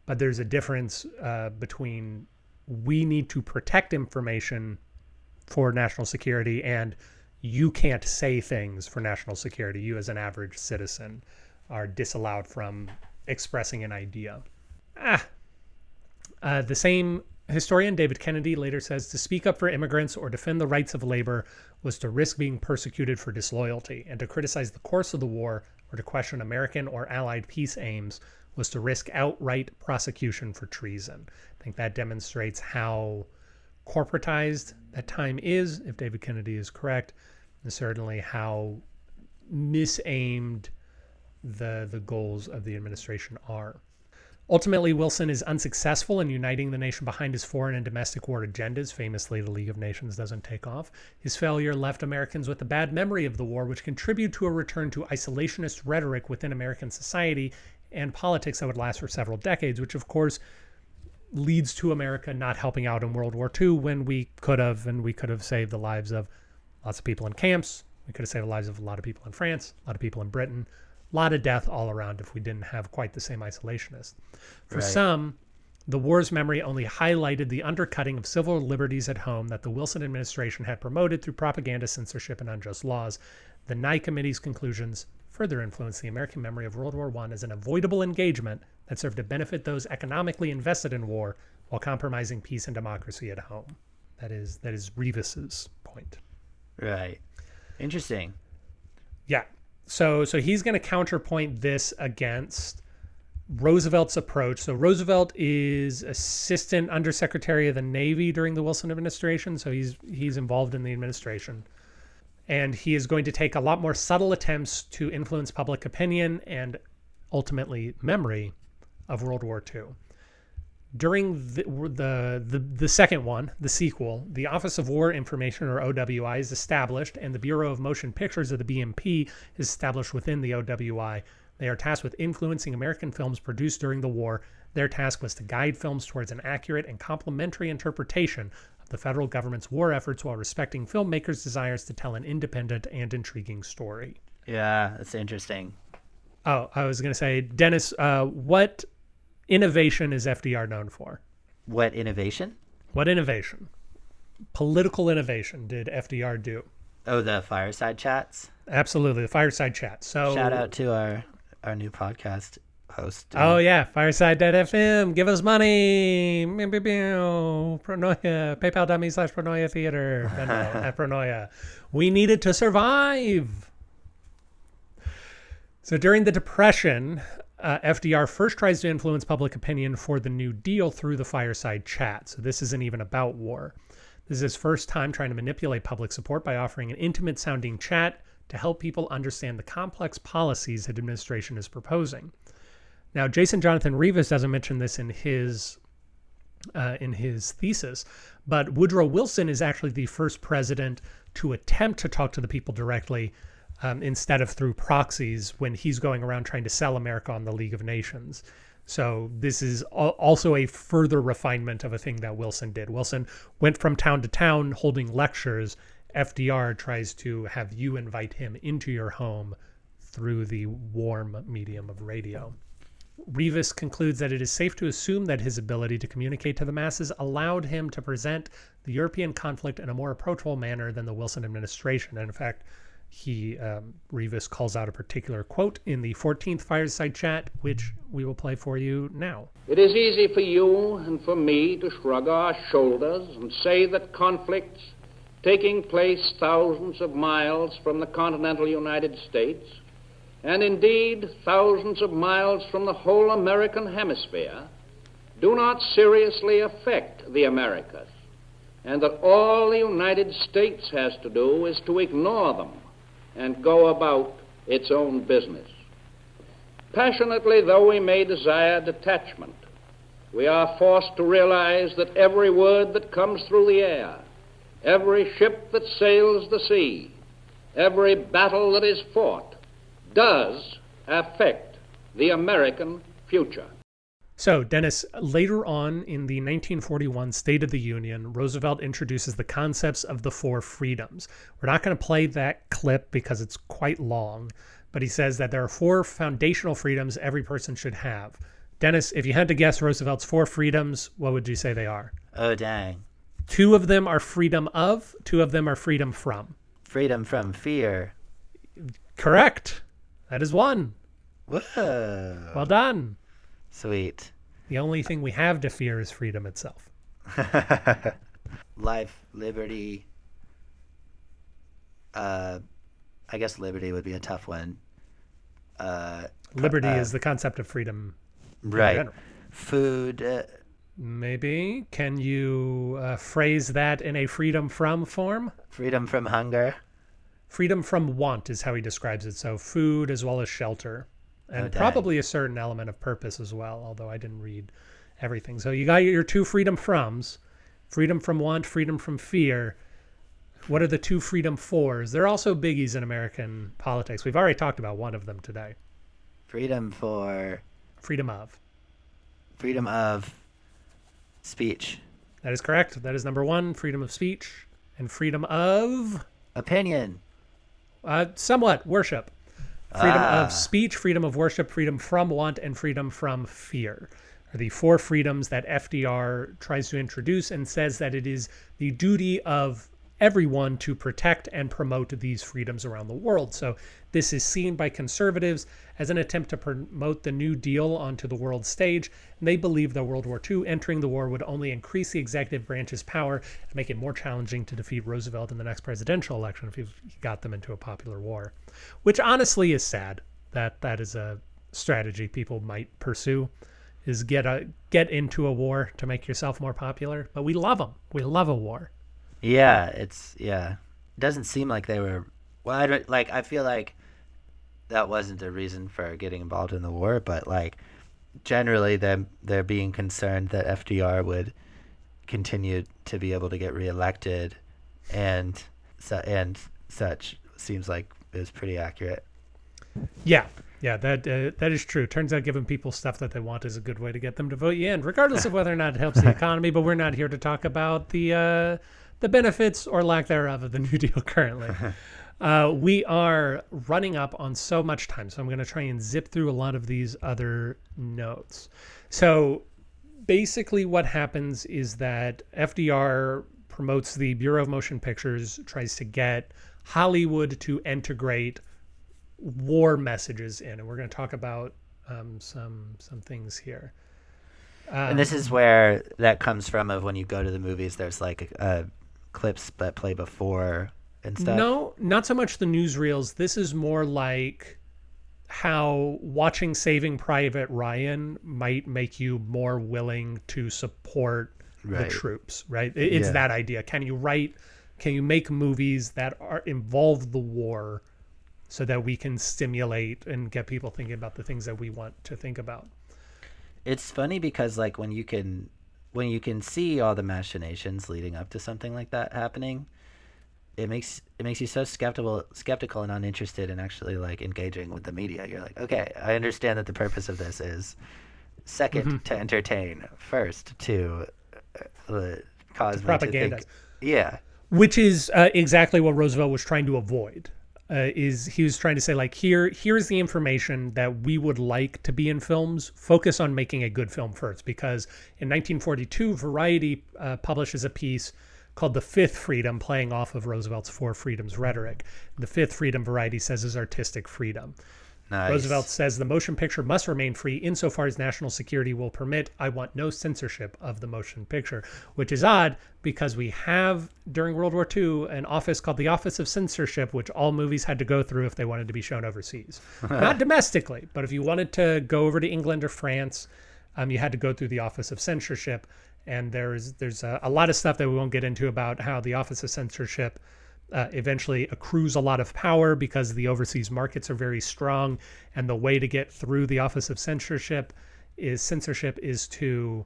But there's a difference uh, between we need to protect information for national security and you can't say things for national security. You, as an average citizen, are disallowed from expressing an idea. Ah. Uh, the same historian, David Kennedy, later says to speak up for immigrants or defend the rights of labor was to risk being persecuted for disloyalty, and to criticize the course of the war or to question American or Allied peace aims was to risk outright prosecution for treason. I think that demonstrates how corporatized that time is, if David Kennedy is correct, and certainly how misaimed the the goals of the administration are. Ultimately, Wilson is unsuccessful in uniting the nation behind his foreign and domestic war agendas. Famously, the League of Nations doesn't take off. His failure left Americans with a bad memory of the war, which contributed to a return to isolationist rhetoric within American society and politics that would last for several decades, which, of course, leads to America not helping out in World War II when we could have, and we could have saved the lives of lots of people in camps. We could have saved the lives of a lot of people in France, a lot of people in Britain, a lot of death all around if we didn't have quite the same isolationist. For Right. some, the war's memory only highlighted the undercutting of civil liberties at home that the Wilson administration had promoted through propaganda, censorship, and unjust laws. The Nye Committee's conclusions further influenced the American memory of World War I as an avoidable engagement that served to benefit those economically invested in war while compromising peace and democracy at home. That is that is Rivas's point. right interesting Yeah. So so he's going to counterpoint this against Roosevelt's approach. So Roosevelt is assistant undersecretary of the Navy during the Wilson administration, so he's he's involved in the administration. And he is going to take a lot more subtle attempts to influence public opinion and ultimately memory of World War II. During the, the, the, the second one, the sequel, the Office of War Information, or OWI, is established, and the Bureau of Motion Pictures, of the BMP, is established within the OWI. They are tasked with influencing American films produced during the war. Their task was to guide films towards an accurate and complementary interpretation of the federal government's war efforts while respecting filmmakers' desires to tell an independent and intriguing story. Yeah, that's interesting. Oh, I was going to say, Dennis, uh, what innovation is FDR known for? What innovation? What innovation? Political innovation did FDR do? Oh, the fireside chats. Absolutely, the fireside chat. So Shout out to our our new podcast host. Oh yeah, fireside.fm. Give us money. Pronoia. PayPal.me slash Pronoia Theater. At Pronoia. We needed to survive. So during the Depression, uh, FDR first tries to influence public opinion for the New Deal through the fireside chat. So this isn't even about war. This is his first time trying to manipulate public support by offering an intimate sounding chat to help people understand the complex policies the administration is proposing. Now, Jason Jonathan Rivas doesn't mention this in his uh, in his thesis, but Woodrow Wilson is actually the first president to attempt to talk to the people directly um, instead of through proxies when he's going around trying to sell America on the League of Nations. So this is also a further refinement of a thing that Wilson did. Wilson went from town to town holding lectures. FDR tries to have you invite him into your home through the warm medium of radio. Rivas concludes that it is safe to assume that his ability to communicate to the masses allowed him to present the European conflict in a more approachable manner than the Wilson administration. And in fact, he um, Rivas calls out a particular quote in the 14th fireside chat, which we will play for you now. It is easy for you and for me to shrug our shoulders and say that conflicts taking place thousands of miles from the continental United States, and indeed thousands of miles from the whole American hemisphere, do not seriously affect the Americas, and that all the United States has to do is to ignore them and go about its own business. Passionately though we may desire detachment, we are forced to realize that every word that comes through the air, every ship that sails the sea, every battle that is fought, does affect the American future. So, Dennis, later on in the 1941 State of the Union, Roosevelt introduces the concepts of the four freedoms. We're not going to play that clip because it's quite long, but he says that there are four foundational freedoms every person should have. Dennis, if you had to guess Roosevelt's four freedoms, what would you say they are? Oh, dang. Two of them are freedom of, two of them are freedom from. Freedom from fear. Correct. That is one. Whoa. Well done. Sweet. The only thing we have to fear is freedom itself. Life, liberty. Uh, I guess liberty would be a tough one. Uh, Liberty uh, is the concept of freedom. right. Food. Uh, Maybe. Can you uh, phrase that in a freedom from form? freedom from hunger. Freedom from want is how he describes it. So food as well as shelter. And dang. probably a certain element of purpose as well, although I didn't read everything. So you got your two freedom froms freedom from want, freedom from fear. What are the two freedom fours? They're also biggies in American politics. We've already talked about one of them today Freedom for. freedom of. Freedom of speech. That is correct. That is number one freedom of speech and freedom of Opinion. uh, somewhat worship. Freedom Ah. of speech, freedom of worship, freedom from want, and freedom from fear are the four freedoms that FDR tries to introduce and says that it is the duty of everyone to protect and promote these freedoms around the world. So this is seen by conservatives as an attempt to promote the New Deal onto the world stage. And they believe that World War II entering the war would only increase the executive branch's power and make it more challenging to defeat Roosevelt in the next presidential election if he got them into a popular war, which honestly is sad that that is a strategy people might pursue is get a get into a war to make yourself more popular. But we love them. We love a war. Yeah, it's yeah. It doesn't seem like they were. Well, I don't like. I feel like that wasn't a reason for getting involved in the war, but like generally, them they're being concerned that FDR would continue to be able to get reelected, and so and such seems like is pretty accurate. Yeah, yeah, that uh, that is true. Turns out giving people stuff that they want is a good way to get them to vote you in, regardless of whether or not it helps the economy. But we're not here to talk about the uh, the benefits or lack thereof of the New Deal currently. Uh, we are running up on so much time, so I'm going to try and zip through a lot of these other notes. So basically, what happens is that FDR promotes the Bureau of Motion Pictures, tries to get Hollywood to integrate war messages in, and we're going to talk about um, some some things here. Um, and this is where that comes from of when you go to the movies. There's like uh, clips that play before and stuff. No, not so much the newsreels. This is more like how watching Saving Private Ryan might make you more willing to support Right. the troops, right? It's Yeah. that idea. Can you write, can you make movies that are involve the war so that we can stimulate and get people thinking about the things that we want to think about? It's funny because like when you can when you can see all the machinations leading up to something like that happening, it makes it makes you so skeptical skeptical and uninterested in actually like engaging with the media. You're like, okay, I understand that the purpose of this is 2nd to entertain, first to uh, cause me to propaganda. think. Yeah. which is uh, exactly what Roosevelt was trying to avoid. Uh, is he was trying to say like here here's the information that we would like to be in films. Focus on making a good film first, because in 1942, Variety uh, publishes a piece called "The Fifth Freedom," playing off of Roosevelt's Four Freedoms rhetoric. The fifth freedom, Variety says, is artistic freedom. Nice. Roosevelt says the motion picture must remain free insofar as national security will permit. I want no censorship of the motion picture, which is odd because we have during World War II an office called the Office of Censorship, which all movies had to go through if they wanted to be shown overseas. Not domestically, but if you wanted to go over to England or France, um, you had to go through the Office of Censorship. And there's there's a, a lot of stuff that we won't get into about how the Office of Censorship uh, eventually accrues a lot of power because the overseas markets are very strong, and the way to get through the Office of Censorship is censorship is to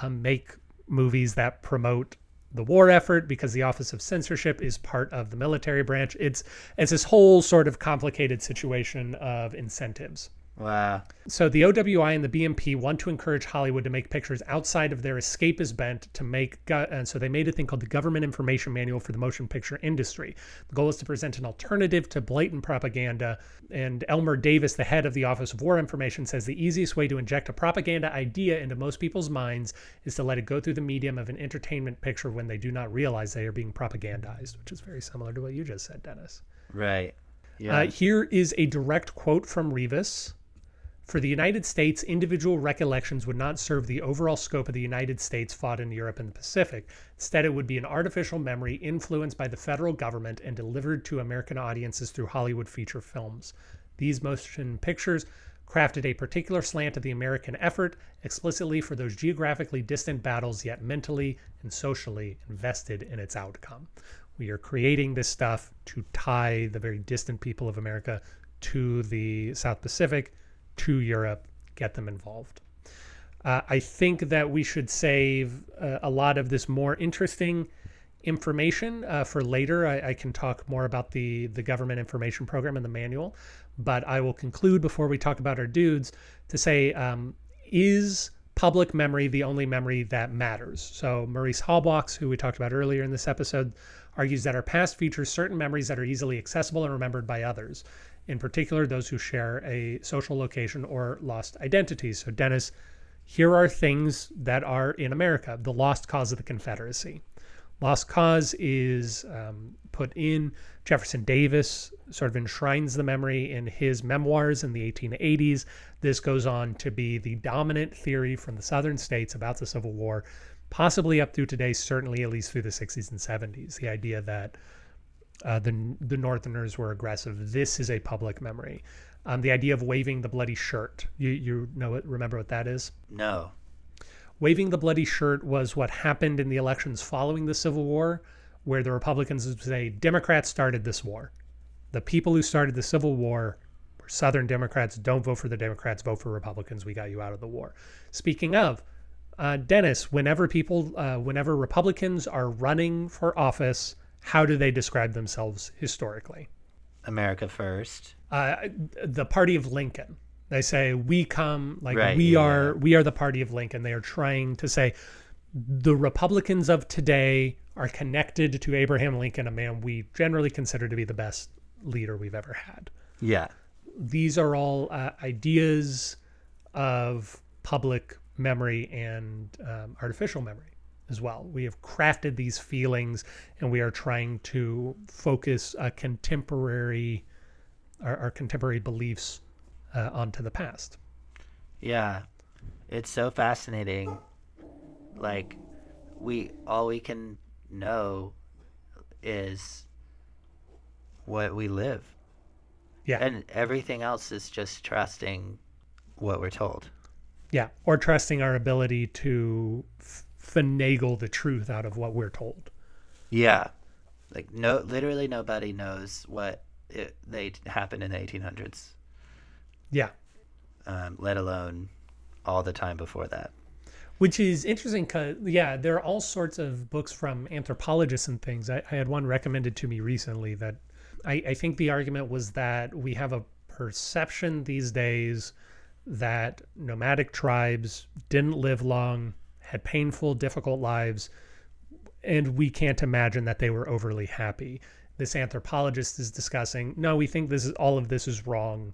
um, make movies that promote the war effort because the Office of Censorship is part of the military branch. It's it's this whole sort of complicated situation of incentives. Wow. So the OWI and the BMP want to encourage Hollywood to make pictures outside of their escapist bent to make, and so they made a thing called the Government Information Manual for the Motion Picture Industry. The goal is to present an alternative to blatant propaganda. And Elmer Davis, the head of the Office of War Information, says the easiest way to inject a propaganda idea into most people's minds is to let it go through the medium of an entertainment picture when they do not realize they are being propagandized, which is very similar to what you just said, Dennis. Right. Yeah. Uh, here is a direct quote from Rivas. For the United States, individual recollections would not serve the overall scope of the United States fought in Europe and the Pacific. Instead, it would be an artificial memory influenced by the federal government and delivered to American audiences through Hollywood feature films. These motion pictures crafted a particular slant of the American effort explicitly for those geographically distant battles, yet mentally and socially invested in its outcome. We are creating this stuff to tie the very distant people of America to the South Pacific, to Europe, get them involved. Uh, I think that we should save uh, a lot of this more interesting information uh, for later. I, I can talk more about the the government information program and the manual, but I will conclude before we talk about our dudes to say um, is public memory the only memory that matters? So Maurice Halbwachs, who we talked about earlier in this episode, argues that our past features certain memories that are easily accessible and remembered by others, in particular those who share a social location or lost identities. So Dennis, here are things that are in America: the lost cause of the Confederacy Lost Cause is um, put in. Jefferson Davis sort of enshrines the memory in his memoirs in the 1880s. This goes on to be the dominant theory from the southern states about the Civil War, possibly up through today, certainly at least through the 60s and 70s. The idea that uh, the the Northerners were aggressive. This is a public memory. Um, the idea of waving the bloody shirt. You you know it? Remember what that is? No. Waving the bloody shirt was what happened in the elections following the Civil War, where the Republicans would say Democrats started this war. The people who started the Civil War were Southern Democrats. Don't vote for the Democrats. Vote for Republicans. We got you out of the war. Speaking of, uh, Dennis, whenever people, uh, whenever Republicans are running for office, how do they describe themselves historically? America first. Uh, the party of Lincoln. They say we come like Right, we yeah, are we are the party of Lincoln. They are trying to say the Republicans of today are connected to Abraham Lincoln, a man we generally consider to be the best leader we've ever had. Yeah. These are all uh, ideas of public memory and um, artificial memory as well. We have crafted these feelings and we are trying to focus a contemporary our, our contemporary beliefs uh, onto the past. Yeah. It's so fascinating. Like we all we can know is what we live. Yeah. And everything else is just trusting what we're told. yeah. Or trusting our ability to finagle the truth out of what we're told. Yeah. Like no literally nobody knows what it, they happened in the 1800s, Yeah. um, let alone all the time before that. Which is interesting because, yeah, there are all sorts of books from anthropologists and things. I, I had one recommended to me recently that I, I think the argument was that we have a perception these days that nomadic tribes didn't live long, had painful, difficult lives, and we can't imagine that they were overly happy. This anthropologist is discussing, no, we think this is all of this is wrong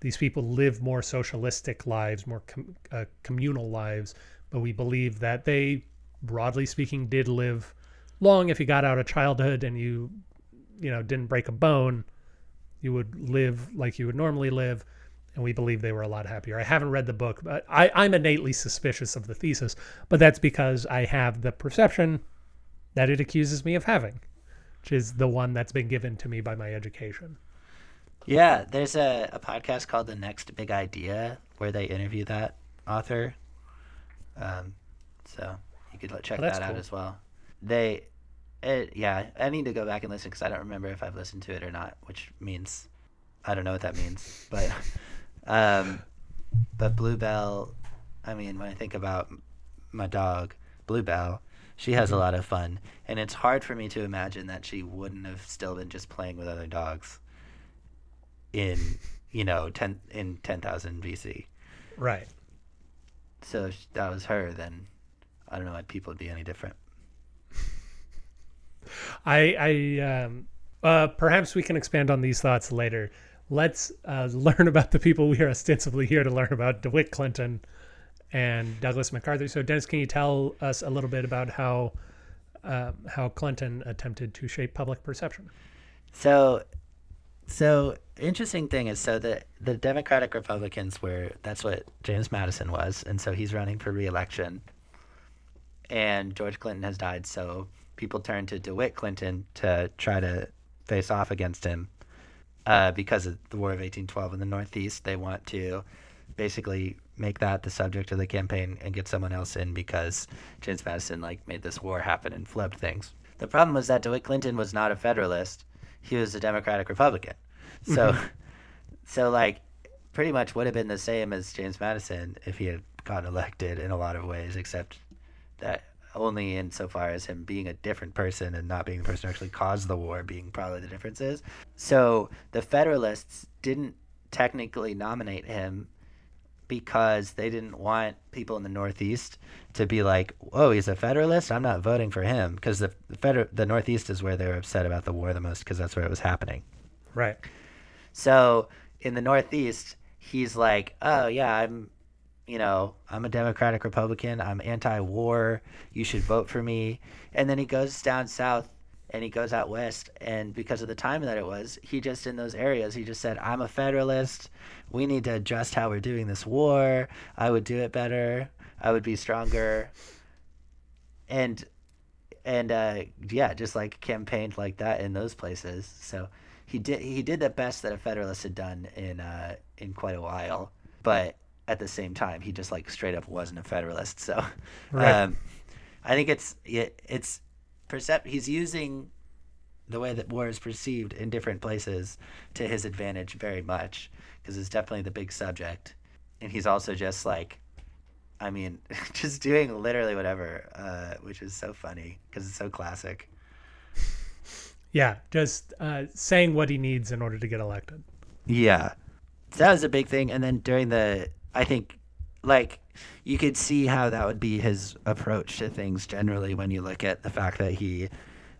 these people live more socialistic lives, more com uh, communal lives, but we believe that they, broadly speaking, did live long. If you got out of childhood and you, you know, didn't break a bone, you would live like you would normally live. And we believe they were a lot happier. I haven't read the book, but I, I'm innately suspicious of the thesis, but that's because I have the perception that it accuses me of having, which is the one that's been given to me by my education. Yeah, there's a, a podcast called The Next Big Idea where they interview that author. Um, so you could check Oh, that out cool. as well. They, it, yeah, I need to go back and listen because I don't remember if I've listened to it or not, which means I don't know what that means. But, um, but Bluebell, I mean, when I think about my dog, Bluebell, she has a Mm-hmm. lot of fun, and it's hard for me to imagine that she wouldn't have still been just playing with other dogs in you know 10 in 10,000 BC. Right. So if that was her then I don't know why people would be any different. I, I um, uh, perhaps we can expand on these thoughts later. Let's uh, learn about the people we are ostensibly here to learn about: DeWitt Clinton and Douglas MacArthur. So, Dennis, can you tell us a little bit about how um how Clinton attempted to shape public perception? So so interesting thing is so the the Democratic Republicans were that's what James Madison was and so he's running for re-election. And George Clinton has died so people turn to DeWitt Clinton to try to face off against him. Uh, because of the War of 1812 in the Northeast, they want to basically make that the subject of the campaign and get someone else in because James Madison like made this war happen and flipped things. The problem was that DeWitt Clinton was not a Federalist; he was a Democratic Republican. So, so like, pretty much would have been the same as James Madison if he had gotten elected in a lot of ways, except that only insofar as him being a different person and not being the person who actually caused the war being probably the differences. So the Federalists didn't technically nominate him because they didn't want people in the Northeast to be like, "Oh, he's a Federalist. I'm not voting for him," because the the, Feder- the Northeast is where they were upset about the war the most because that's where it was happening. Right. So in the Northeast, he's like, "Oh yeah, I'm, you know, I'm a Democratic Republican. I'm anti-war. You should vote for me. And then he goes down south and he goes out west and because of the time that it was he just in those areas he just said i'm a federalist we need to adjust how we're doing this war i would do it better i would be stronger and and uh, yeah just like campaigned like that in those places so he did he did the best that a federalist had done in uh, in quite a while but at the same time he just like straight up wasn't a federalist so Right. um, i think it's it, it's percept he's using the way that war is perceived in different places to his advantage very much because it's definitely the big subject and he's also just like i mean just doing literally whatever uh, which is so funny because it's so classic Yeah, just uh, saying what he needs in order to get elected. Yeah. So that was a big thing. And then during the, I think, like, you could see how that would be his approach to things generally when you look at the fact that he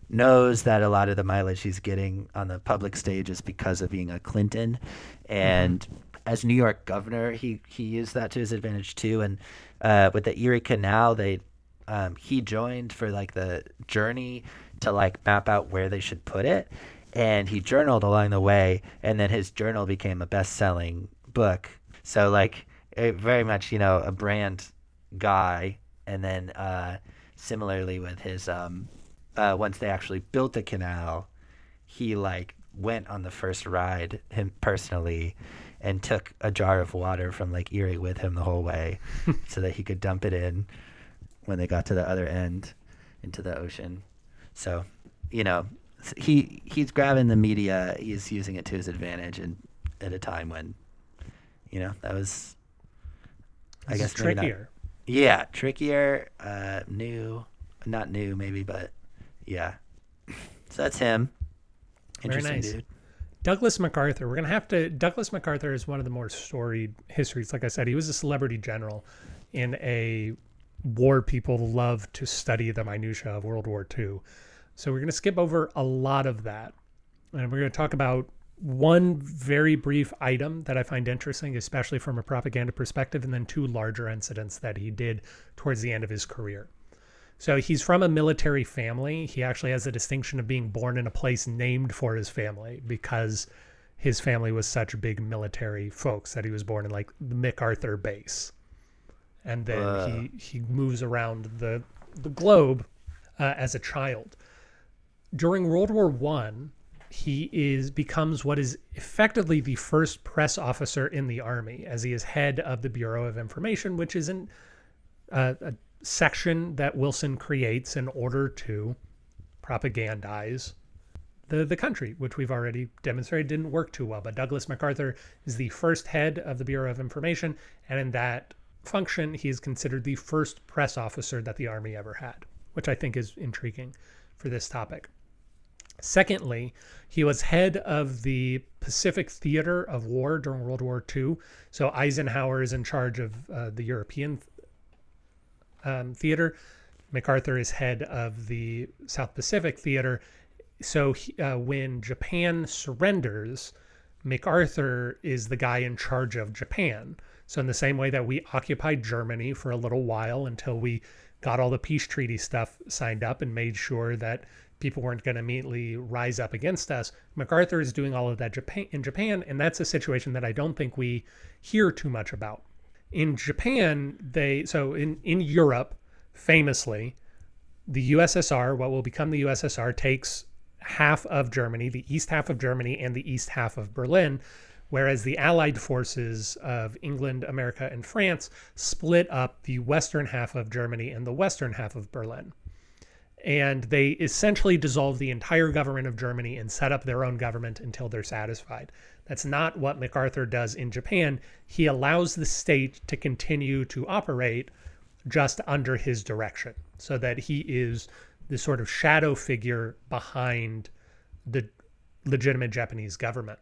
knows that a lot of the mileage he's getting on the public stage is because of being a Clinton. And as New York governor, he, he used that to his advantage too. And uh, with the Erie Canal, they um, he joined for like the journey to like map out where they should put it and he journaled along the way and then his journal became a best-selling book so like very much you know a brand guy and then uh, similarly with his um, uh, once they actually built the canal he like went on the first ride him personally and took a jar of water from Lake Erie with him the whole way so that he could dump it in when they got to the other end into the ocean. So, you know, he he's grabbing the media, he's using it to his advantage and at a time when you know, that was I guess maybe not- trickier. yeah, trickier, uh new, not new maybe, but yeah. So that's him. Very nice. dude. Douglas MacArthur. We're gonna have to. Douglas MacArthur is one of the more storied histories. Like I said, he was a celebrity general in a war people love to study the minutia of World War II. So we're gonna skip over a lot of that, and we're gonna talk about one very brief item that I find interesting, especially from a propaganda perspective, and then two larger incidents that he did towards the end of his career. So he's from a military family. He actually has the distinction of being born in a place named for his family because his family was such big military folks that he was born in like the MacArthur base. And then Wow. he he moves around the the globe uh, as a child. During World War One, he is becomes what is effectively the first press officer in the army, as he is head of the Bureau of Information, which is an uh, a section that Wilson creates in order to propagandize the the country, which we've already demonstrated didn't work too well. But Douglas MacArthur is the first head of the Bureau of Information, and in that function, he is considered the first press officer that the Army ever had, which I think is intriguing for this topic. Secondly, he was head of the Pacific Theater of War during World War II. So Eisenhower is in charge of uh, the European um, theater. MacArthur is head of the South Pacific Theater. So he, uh, when Japan surrenders, MacArthur is the guy in charge of Japan. So in the same way that we occupied Germany for a little while until we got all the peace treaty stuff signed up and made sure that people weren't going to immediately rise up against us. MacArthur is doing all of that Japan in Japan, and that's a situation that I don't think we hear too much about. In Japan, they so in in Europe, famously, the USSR, what will become the USSR, takes half of Germany, the east half of Germany, and the east half of Berlin, whereas the Allied forces of England, America, and France split up the western half of Germany and the western half of Berlin. And they essentially dissolve the entire government of Germany and set up their own government until they're satisfied. That's not what MacArthur does in Japan. He allows the state to continue to operate just under his direction so that he is the sort of shadow figure behind the legitimate Japanese government.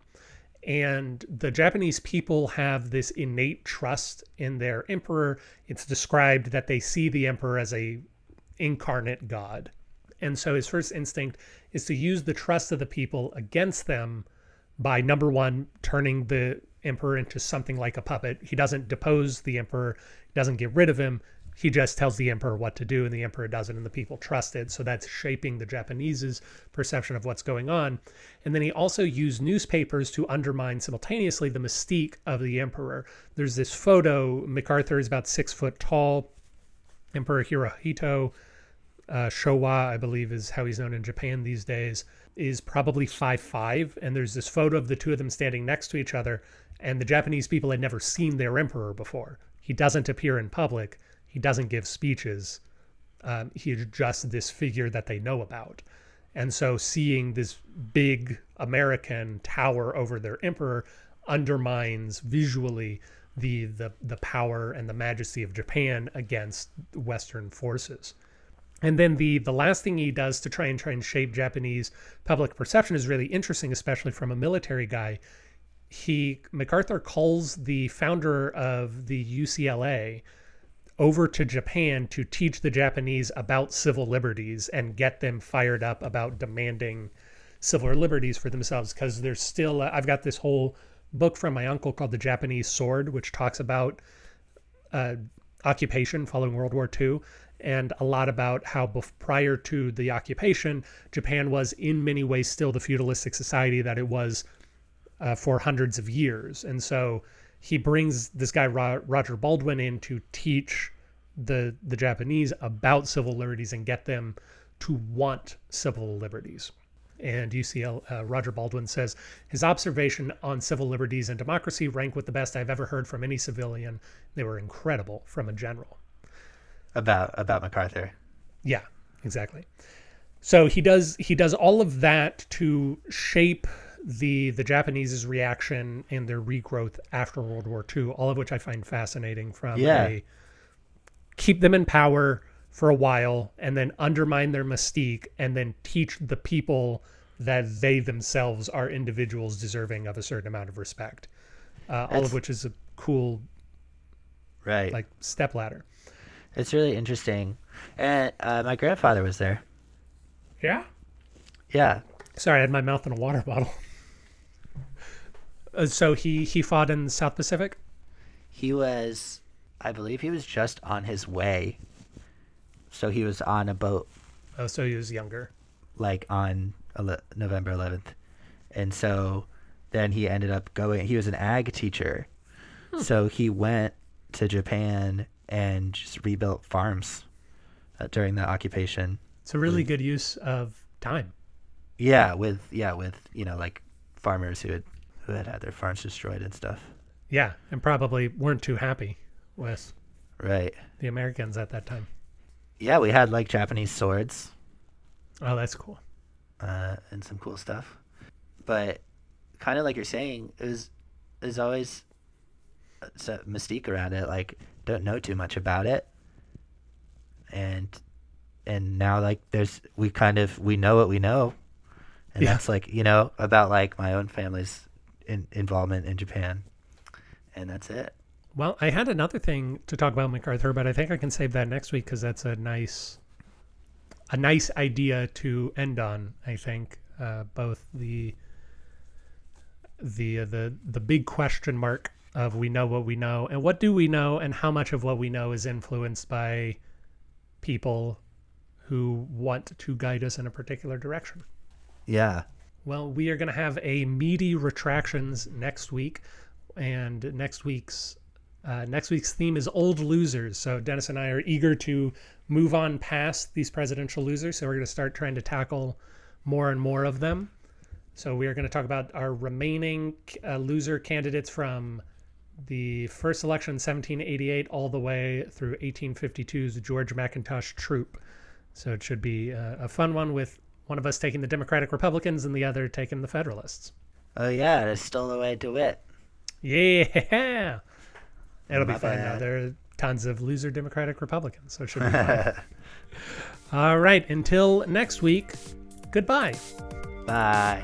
And the Japanese people have this innate trust in their emperor. It's described that they see the emperor as a incarnate god. And so his first instinct is to use the trust of the people against them by number one, turning the emperor into something like a puppet. He doesn't depose the emperor. doesn't get rid of him. He just tells the emperor what to do, and the emperor does it, and the people trust it. So that's shaping the Japanese's perception of what's going on. And then he also used newspapers to undermine simultaneously the mystique of the emperor. There's this photo. MacArthur is about six foot tall. Emperor Hirohito uh, Showa, I believe is how he's known in Japan these days, is probably five five. And there's this photo of the two of them standing next to each other. And the Japanese people had never seen their emperor before. He doesn't appear in public. He doesn't give speeches. Um, he's just this figure that they know about. And so seeing this big American tower over their emperor undermines visually the the the power and the majesty of Japan against Western forces. And then the the last thing he does to try and try and shape Japanese public perception is really interesting, especially from a military guy. He MacArthur calls the founder of the UCLA over to Japan to teach the Japanese about civil liberties and get them fired up about demanding civil liberties for themselves because there's still uh, I've got this whole book from my uncle called The Japanese Sword which talks about uh, occupation following World War II and a lot about how prior to the occupation Japan was in many ways still the feudalistic society that it was uh, for hundreds of years and so he brings this guy Roger Baldwin in to teach the the Japanese about civil liberties and get them to want civil liberties. And UCL uh, Roger Baldwin says his observation on civil liberties and democracy rank with the best I've ever heard from any civilian. They were incredible from a general. About about MacArthur. Yeah, exactly. So he does he does all of that to shape the the Japanese's reaction and their regrowth after World War II, all of which I find fascinating from yeah. a keep them in power for a while and then undermine their mystique and then teach the people that they themselves are individuals deserving of a certain amount of respect. Uh, all of which is a cool right like step ladder. It's really interesting. And uh, my grandfather was there. Yeah? Yeah. Sorry, I had my mouth in a water bottle. Uh, so he he fought in the South Pacific. He was, I believe, he was just on his way. So he was on a boat. Oh, so he was younger. Like on ele- November 11th, and so then he ended up going. He was an ag teacher, hmm. so he went to Japan and just rebuilt farms uh, during the occupation. It's a really good use of time. Yeah, with yeah, with you know like farmers who had who had had their farms destroyed and stuff. Yeah, and probably weren't too happy with right the Americans at that time. Yeah, we had like Japanese swords. Oh, that's cool. Uh, and some cool stuff, but kind of like you're saying, it was is there's always a mystique around it. Like, don't know too much about it, and and now like there's we kind of we know what we know and yeah. that's like you know about like my own family's in, involvement in Japan, and that's it. Well, I had another thing to talk about MacArthur, but I think I can save that next week because that's a nice, a nice idea to end on. I think uh, both the the uh, the the big question mark of we know what we know and what do we know and how much of what we know is influenced by people who want to guide us in a particular direction. Yeah. Well, we are going to have a meaty retractions next week, and next week's uh, next week's theme is old losers. So Dennis and I are eager to move on past these presidential losers. So we're going to start trying to tackle more and more of them. So we are going to talk about our remaining uh, loser candidates from the first election 1788 all the way through 1852's George McIntosh Troup. So it should be a, a fun one with one of us taking the Democratic Republicans and the other taking the Federalists. Oh yeah, that's still the way to it. Yeah, it'll My be fun. Now. There are tons of loser Democratic Republicans, so it should be fun. All right, until next week, goodbye. Bye.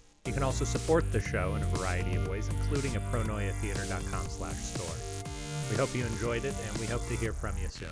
You can also support the show in a variety of ways, including at pronoiatheater.com slash store. We hope you enjoyed it, and we hope to hear from you soon.